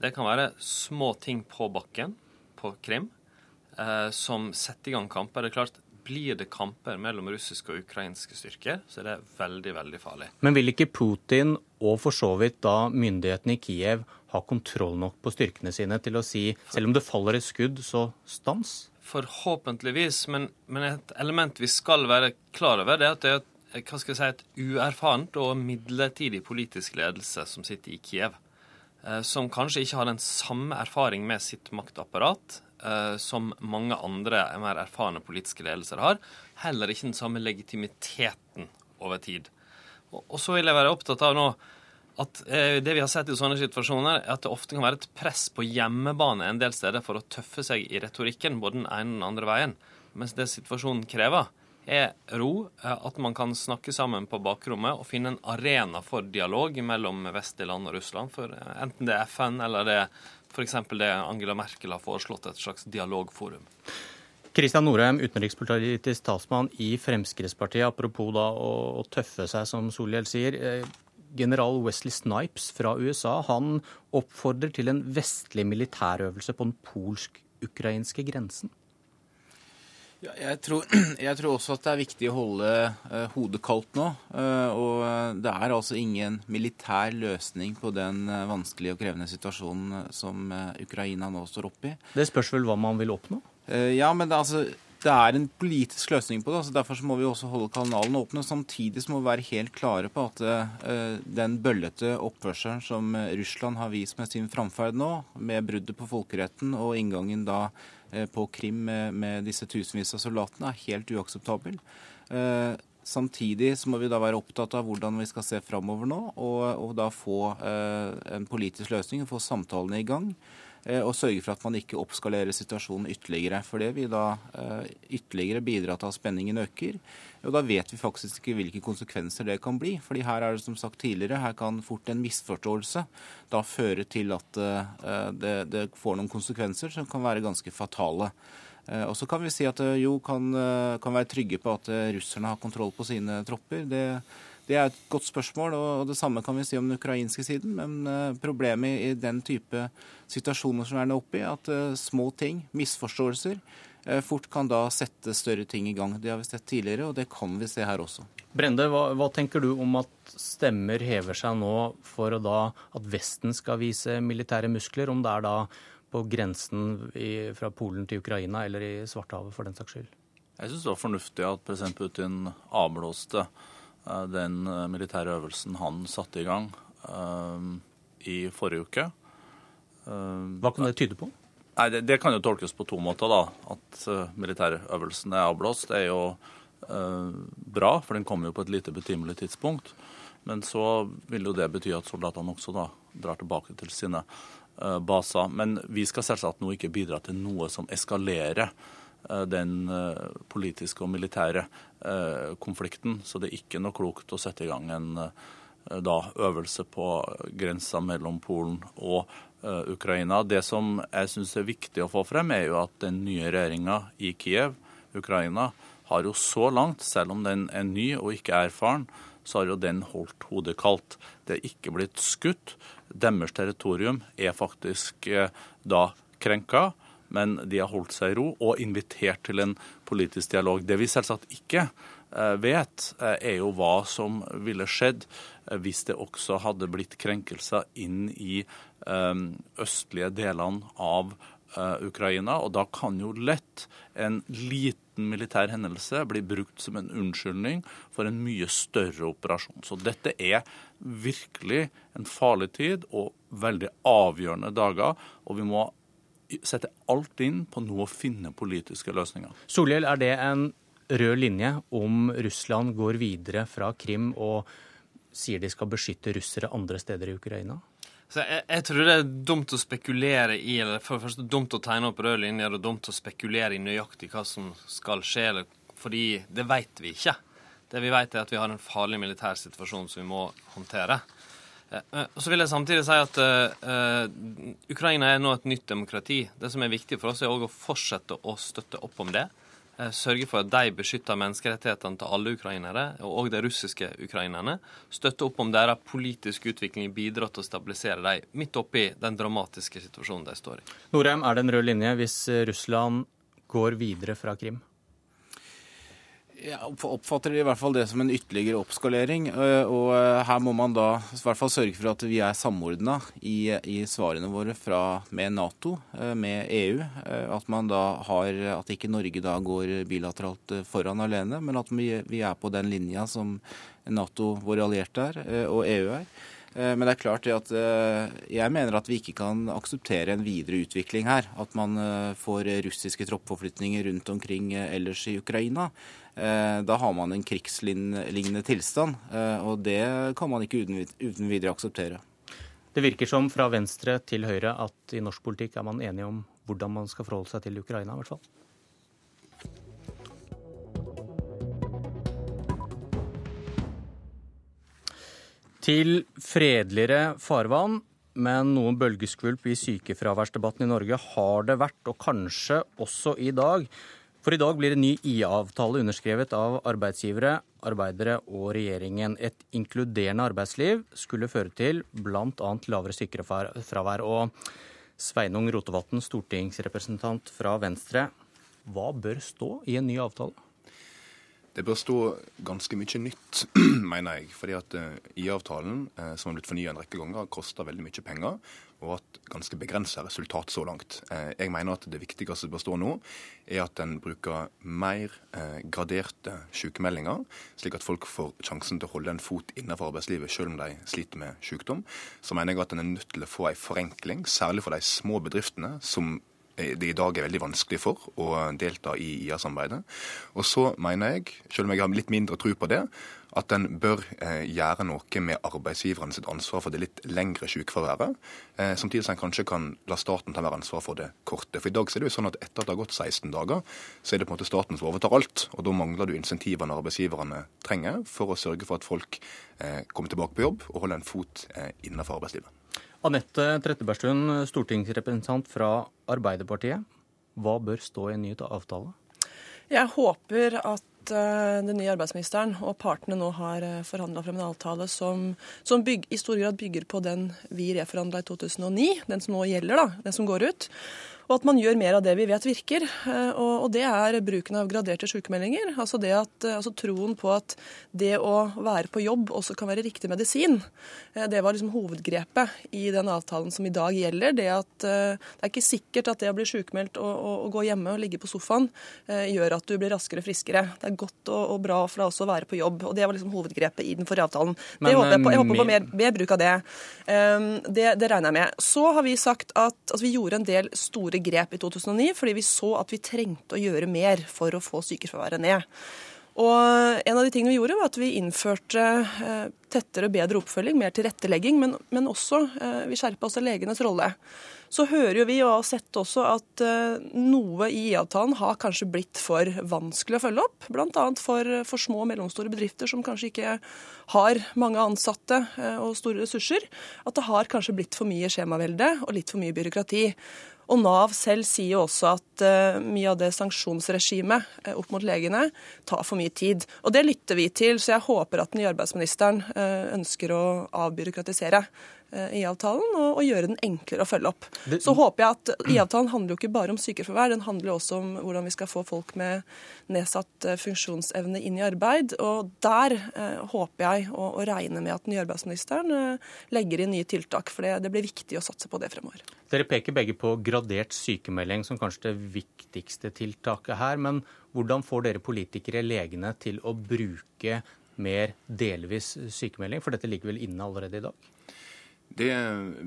Det kan være små ting på bakken, på Krim, eh, som setter i gang kamper. Det er klart, Blir det kamper mellom russiske og ukrainske styrker, så er det veldig, veldig farlig. Men vil ikke Putin, og for så vidt da myndighetene i Kiev, ha kontroll nok på styrkene sine til å si selv om det faller et skudd, så stans? Forhåpentligvis, men, men et element vi skal være klar over, det er at det er hva skal jeg si, et uerfarent og midlertidig politisk ledelse som sitter i Kiev. Eh, som kanskje ikke har den samme erfaring med sitt maktapparat eh, som mange andre mer erfarne politiske ledelser har. Heller ikke den samme legitimiteten over tid. Og, så vil jeg være opptatt av nå at eh, det vi har sett i sånne situasjoner, er at det ofte kan være et press på hjemmebane en del steder for å tøffe seg i retorikken, både den ene og den andre veien. Mens det situasjonen krever, er ro, eh, at man kan snakke sammen på bakrommet og finne en arena for dialog mellom vestlige land og Russland. For eh, enten det er FN eller det er f.eks. det Angela Merkel har foreslått, et slags dialogforum. Kristian Norheim, utenrikspolitisk talsmann i Fremskrittspartiet. Apropos da å, tøffe seg, som Solhjell sier general Wesley Snipes fra USA han oppfordrer til en vestlig militærøvelse på den polsk ukrainske grensen? Ja, jeg, tror, (clears throat) jeg, tror, også at det er viktig å holde uh, hodet kaldt nå. Uh, og det er altså ingen militær løsning på den uh, vanskelige og krevende situasjonen som Ukraina nå står oppe i. Det spørs vel hva man vil oppnå? ja, men det, altså, det er en politisk løsning på det. altså Derfor må vi også holde kanalen åpne. Samtidig må vi være helt klare på at den bøllete oppførselen som Russland har vist med sin framferd nå, med bruddet på folkeretten og inngangen da Eh, på Krim med, med disse tusenvis av soldatene, er helt uakseptabel. Eh, samtidig så må vi da være opptatt av hvordan vi skal se framover nå, og, og da få eh, en politisk løsning og få samtalene i gang. Eh, og sørge for at man ikke oppskalerer situasjonen ytterligere. For det vil da eh, ytterligere bidra til at spenningen øker. Og da vet vi faktisk ikke hvilke konsekvenser det kan bli. fordi her er det som sagt tidligere, her kan fort en misforståelse da føre til at eh, det, det får noen konsekvenser som kan være ganske fatale. Og så kan vi si at det jo kan, kan være trygge på at russerne har kontroll på sine tropper. Det det er et godt spørsmål, og det samme kan vi si om den ukrainske siden. Men eh, problemet i den type situasjoner som er nå oppe i, at eh, små ting, misforståelser, eh, fort kan da sette større ting i gang. Det har vi sett tidligere, og det kan vi se her også. Brende, hva, hva tenker du om at stemmer hever seg nå for da, at Vesten skal vise militære muskler, om det er da på grensen i, fra Polen til Ukraina eller i Svartehavet for den saks skyld? Jeg syns det var fornuftig at president Putin avblåste Eh, den eh, militære øvelsen han satte i gang eh, i forrige uke. Hva kan det tyde på? Nei, det, det, kan jo tolkes på to måter. da. At militærøvelsen er avblåst. Det er jo uh, bra, for den kommer jo på et lite betimelig tidspunkt. Men så vil jo det bety at soldatene også da drar tilbake til sine uh, baser. Men vi skal selvsagt nå ikke bidra til noe som eskalerer Eh, den eh, politiske og militære eh, konflikten. Så det er ikke noe klokt å sette i gang en da, øvelse på grensa mellom Polen og Ukraina. Det som jeg syns er viktig å få frem, er jo at den nye regjeringa i Kiev, Ukraina, har jo så langt, selv om den er ny og ikke erfaren, så har jo den holdt hodet kaldt. Det er ikke blitt skutt. Deres territorium er faktisk da krenka men de har holdt seg i ro og invitert til en politisk dialog. Det vi selvsagt ikke eh, vet, eh, er jo hva som ville skjedd eh, hvis det også hadde blitt krenkelser inn i østlige delene av Ukraina. Og da kan jo lett en liten militær hendelse bli brukt som en unnskyldning for en mye større operasjon. Så dette er virkelig en farlig tid og veldig avgjørende dager. Og vi må sette alt inn på nå å finne politiske løsninger. Solhjell, er det en rød linje om Russland går videre fra Krim og sier de skal beskytte russere andre steder i Ukraina? Jeg, jeg, tror det er dumt å spekulere i eller for det første dumt å tegne opp røde linjer og dumt å spekulere i nøyaktig hva som skal skje, fordi det vet vi ikke. Det vi vet er at vi har en farlig militær situasjon som vi må håndtere. Eh, eh, og så vil jeg samtidig si at uh, Ukraina er nå et nytt demokrati. Det som er viktig for oss, er å fortsette å støtte opp om det. Uh, sørge for at de beskytter menneskerettighetene til alle ukrainere, og de russiske ukrainerne. Støtte opp om deres politiske utvikling, bidra til å stabilisere dem midt oppi den dramatiske situasjonen de står i. Norheim, er det en rød linje hvis Russland går videre fra Krim? Jeg oppfatter i hvert fall det som en ytterligere oppskalering. Og her må man da i hvert fall sørge for at vi er samordna i, i, svarene våre fra, med Nato, med EU. At man da har, at ikke Norge da går bilateralt foran alene, men at vi, vi er på den linja som Nato, våre allierte, er, og EU er. Men det er klart det at jeg mener at vi ikke kan akseptere en videre utvikling her. At man får russiske troppforflytninger rundt omkring ellers i Ukraina. Eh, da har man en krigslignende tilstand, eh, og det kan man ikke uten videre akseptere. Det virker som fra venstre til høyre at i norsk politikk er man enige om hvordan man skal forholde seg til Ukraina, i hvert fall. Til fredeligere farvann, men noen bølgeskvulp i sykefraværsdebatten i Norge har det vært, og kanskje også i dag. For i dag blir en ny IA-avtale underskrevet av arbeidsgivere, arbeidere og regjeringen. Et inkluderende arbeidsliv skulle føre til bl.a. lavere sykefravær. Og Sveinung Rotevatn, stortingsrepresentant fra Venstre. Hva bør stå i en ny avtale? Det bør stå ganske mye nytt, (clears throat) mener jeg. Fordi at uh, IA-avtalen, uh, som har blitt fornya en rekke ganger, koster veldig mye penger og hatt ganske begrensa resultat så langt. Uh, jeg mener at det viktigste som bør stå nå, er at en bruker mer graderte sykemeldinger, slik at folk får sjansen til å holde en fot innenfor arbeidslivet selv om de sliter med sykdom. Så mener jeg at en er nødt til å få en forenkling, særlig for de små bedriftene som det i dag er veldig vanskelig for å delta i IA-samarbeidet. Og så mener jeg, selv om jeg har litt mindre tro på det, at en bør eh, gjøre noe med arbeidsgiverne sitt ansvar for det litt lengre sykefraværet. Eh, samtidig som en kanskje kan la staten ta mer ansvar for det korte. For i dag så er det jo sånn at etter at det har gått 16 dager, så er det på en måte staten som overtar alt. Og da mangler du insentivene arbeidsgiverne trenger for å sørge for at folk eh, kommer tilbake på jobb og holder en fot eh, innenfor arbeidslivet. Anette Trettebergstuen, stortingsrepresentant fra Arbeiderpartiet. Hva bør stå i en ny avtale? Jeg håper at uh, den nye arbeidsministeren og partene nå har uh, forhandla frem en avtale som, som bygg, i stor grad bygger på den vi reforhandla i 2009, den som nå gjelder, da, den som går ut og at man gjør mer av det vi vet virker. Eh, og, det er bruken av graderte sykemeldinger. Altså, at, eh, altså troen på at det å være på jobb også kan være riktig medisin. Eh, det var liksom hovedgrepet i den avtalen som i dag gjelder. Det at det er ikke sikkert at det å bli sykemeldt og, og, og, gå hjemme og ligge på sofaen gjør at du blir raskere og friskere. Det er godt og, og bra for deg også å være på jobb. og Det var liksom hovedgrepet i den forrige avtalen. Men, det håper jeg, på, jeg håper på mer, mer, bruk av det. det. det. regner jeg med. Så har vi sagt at altså, vi gjorde en del store grep i 2009 fordi vi så at vi trengte å gjøre mer for å få sykefraværet ned. Og En av de tingene vi gjorde, var at vi innførte eh, tettere og bedre oppfølging, mer tilrettelegging, men, men også eh, vi skjerpa også legenes rolle. Så hører jo vi og har sett også at eh, noe i IA-avtalen har kanskje blitt for vanskelig å følge opp. Bl.a. For, for små og mellomstore bedrifter som kanskje ikke har mange ansatte og store ressurser. At det har kanskje blitt for mye skjemavelde og litt for mye byråkrati. Og Nav selv sier jo også at uh, mye av det sanksjonsregimet uh, opp mot legene tar for mye tid. Og det lytter vi til, så jeg håper at den nye arbeidsministeren uh, ønsker å avbyråkratisere IA-avtalen og, og, gjøre den enklere å følge opp. Så håper jeg at IA-avtalen handler jo ikke bare om sykefravær, den handler også om hvordan vi skal få folk med nedsatt funksjonsevne inn i arbeid. Og der håper jeg og, og regner med at den nye arbeidsministeren legger inn nye tiltak, for det, det blir viktig å satse på det fremover. Dere peker begge på gradert sykemelding som kanskje det viktigste tiltaket her. Men hvordan får dere politikere legene til å bruke mer delvis sykemelding? For dette ligger vel inne allerede i dag? Det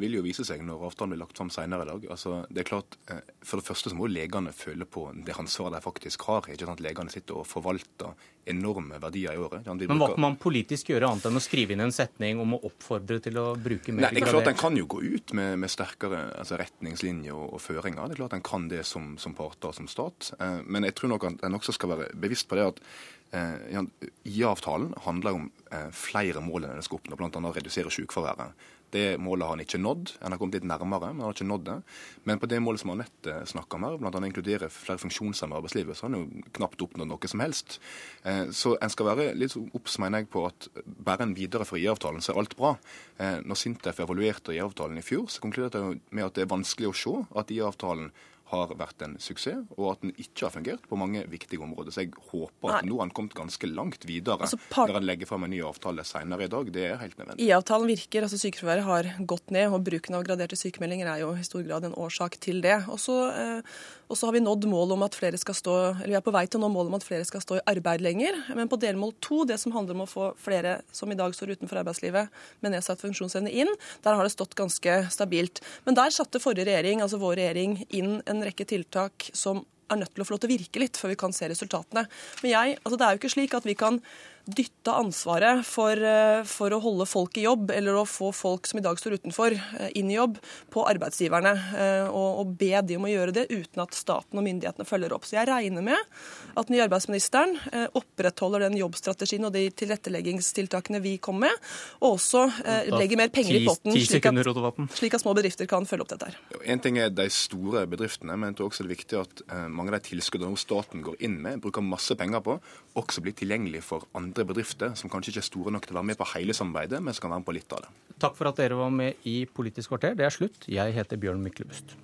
vil jo vise seg når avtalen blir lagt fram senere i dag. Altså, det er klart, eh, For det første så må legene føle på det ansvaret de faktisk har. ikke sant? Legene sitter og forvalter enorme verdier i året. Men hva kan man politisk gjøre annet enn å skrive inn en setning om å oppfordre til å bruke mer Nei, det er klart En kan jo gå ut med, med sterkere altså retningslinjer og, og, føringer. Det er klart En kan det som, som parter og som stat. Eh, men jeg tror nok at en også skal være bevisst på det at eh, IA-avtalen handler om flere mål enn den skal oppnå, bl.a. redusere sykefraværet. Det målet har han ikke nådd. Han har kommet litt nærmere, men han har ikke nådd det. Men på det målet som Anette snakker om her, bl.a. inkludere flere funksjonshemmede i arbeidslivet, så har han jo knapt oppnådd noe som helst. Eh, så en skal være litt obs, mener jeg, på at bare en viderefører IA-avtalen, så er alt bra. Eh, når Sintef evaluerte IA-avtalen i fjor, så konkluderte jeg med at det er vanskelig å se at IA-avtalen har vært en suksess, og at den ikke har fungert på mange viktige områder. Så jeg håper at Nei. nå har den kommet ganske langt videre altså, part... når en legger fram en ny avtale senere i dag. Det er helt nødvendig. IA-avtalen virker, altså sykefraværet har gått ned, og bruken av graderte sykemeldinger er jo i stor grad en årsak til det. Og så eh, har vi nådd målet om at flere skal stå, eller vi er på vei til å nå målet om at flere skal stå i arbeid lenger. Men på delmål to, det som handler om å få flere som i dag står utenfor arbeidslivet med nedsatt funksjonsevne inn, der har det stått ganske stabilt. Men der satte forrige regjering, altså vår regjering, inn en rekke tiltak som er nødt til å få lov til å virke litt før vi kan se resultatene. Men jeg, altså det er jo ikke slik at vi kan dytte ansvaret for, eh, for, å holde folk i jobb, eller å få folk som i dag står utenfor, eh, inn i jobb, på arbeidsgiverne. Eh, og, og be de om å gjøre det uten at staten og myndighetene følger opp. Så jeg regner med at den nye arbeidsministeren opprettholder den jobbstrategien og de tilretteleggingstiltakene vi kom med, og også legger mer penger i potten, slik at, slik at små bedrifter kan følge opp dette. her. En ting er de store bedriftene, men jeg tror også det er viktig at mange av de tilskuddene staten går inn med, bruker masse penger på, også blir tilgjengelig for andre mindre bedrifter som kanskje ikke er store nok til å være med på hele samarbeidet, men som kan være med på litt av det. Takk for at dere var med i Politisk kvarter. Det er slutt. Jeg heter Bjørn Myklebust.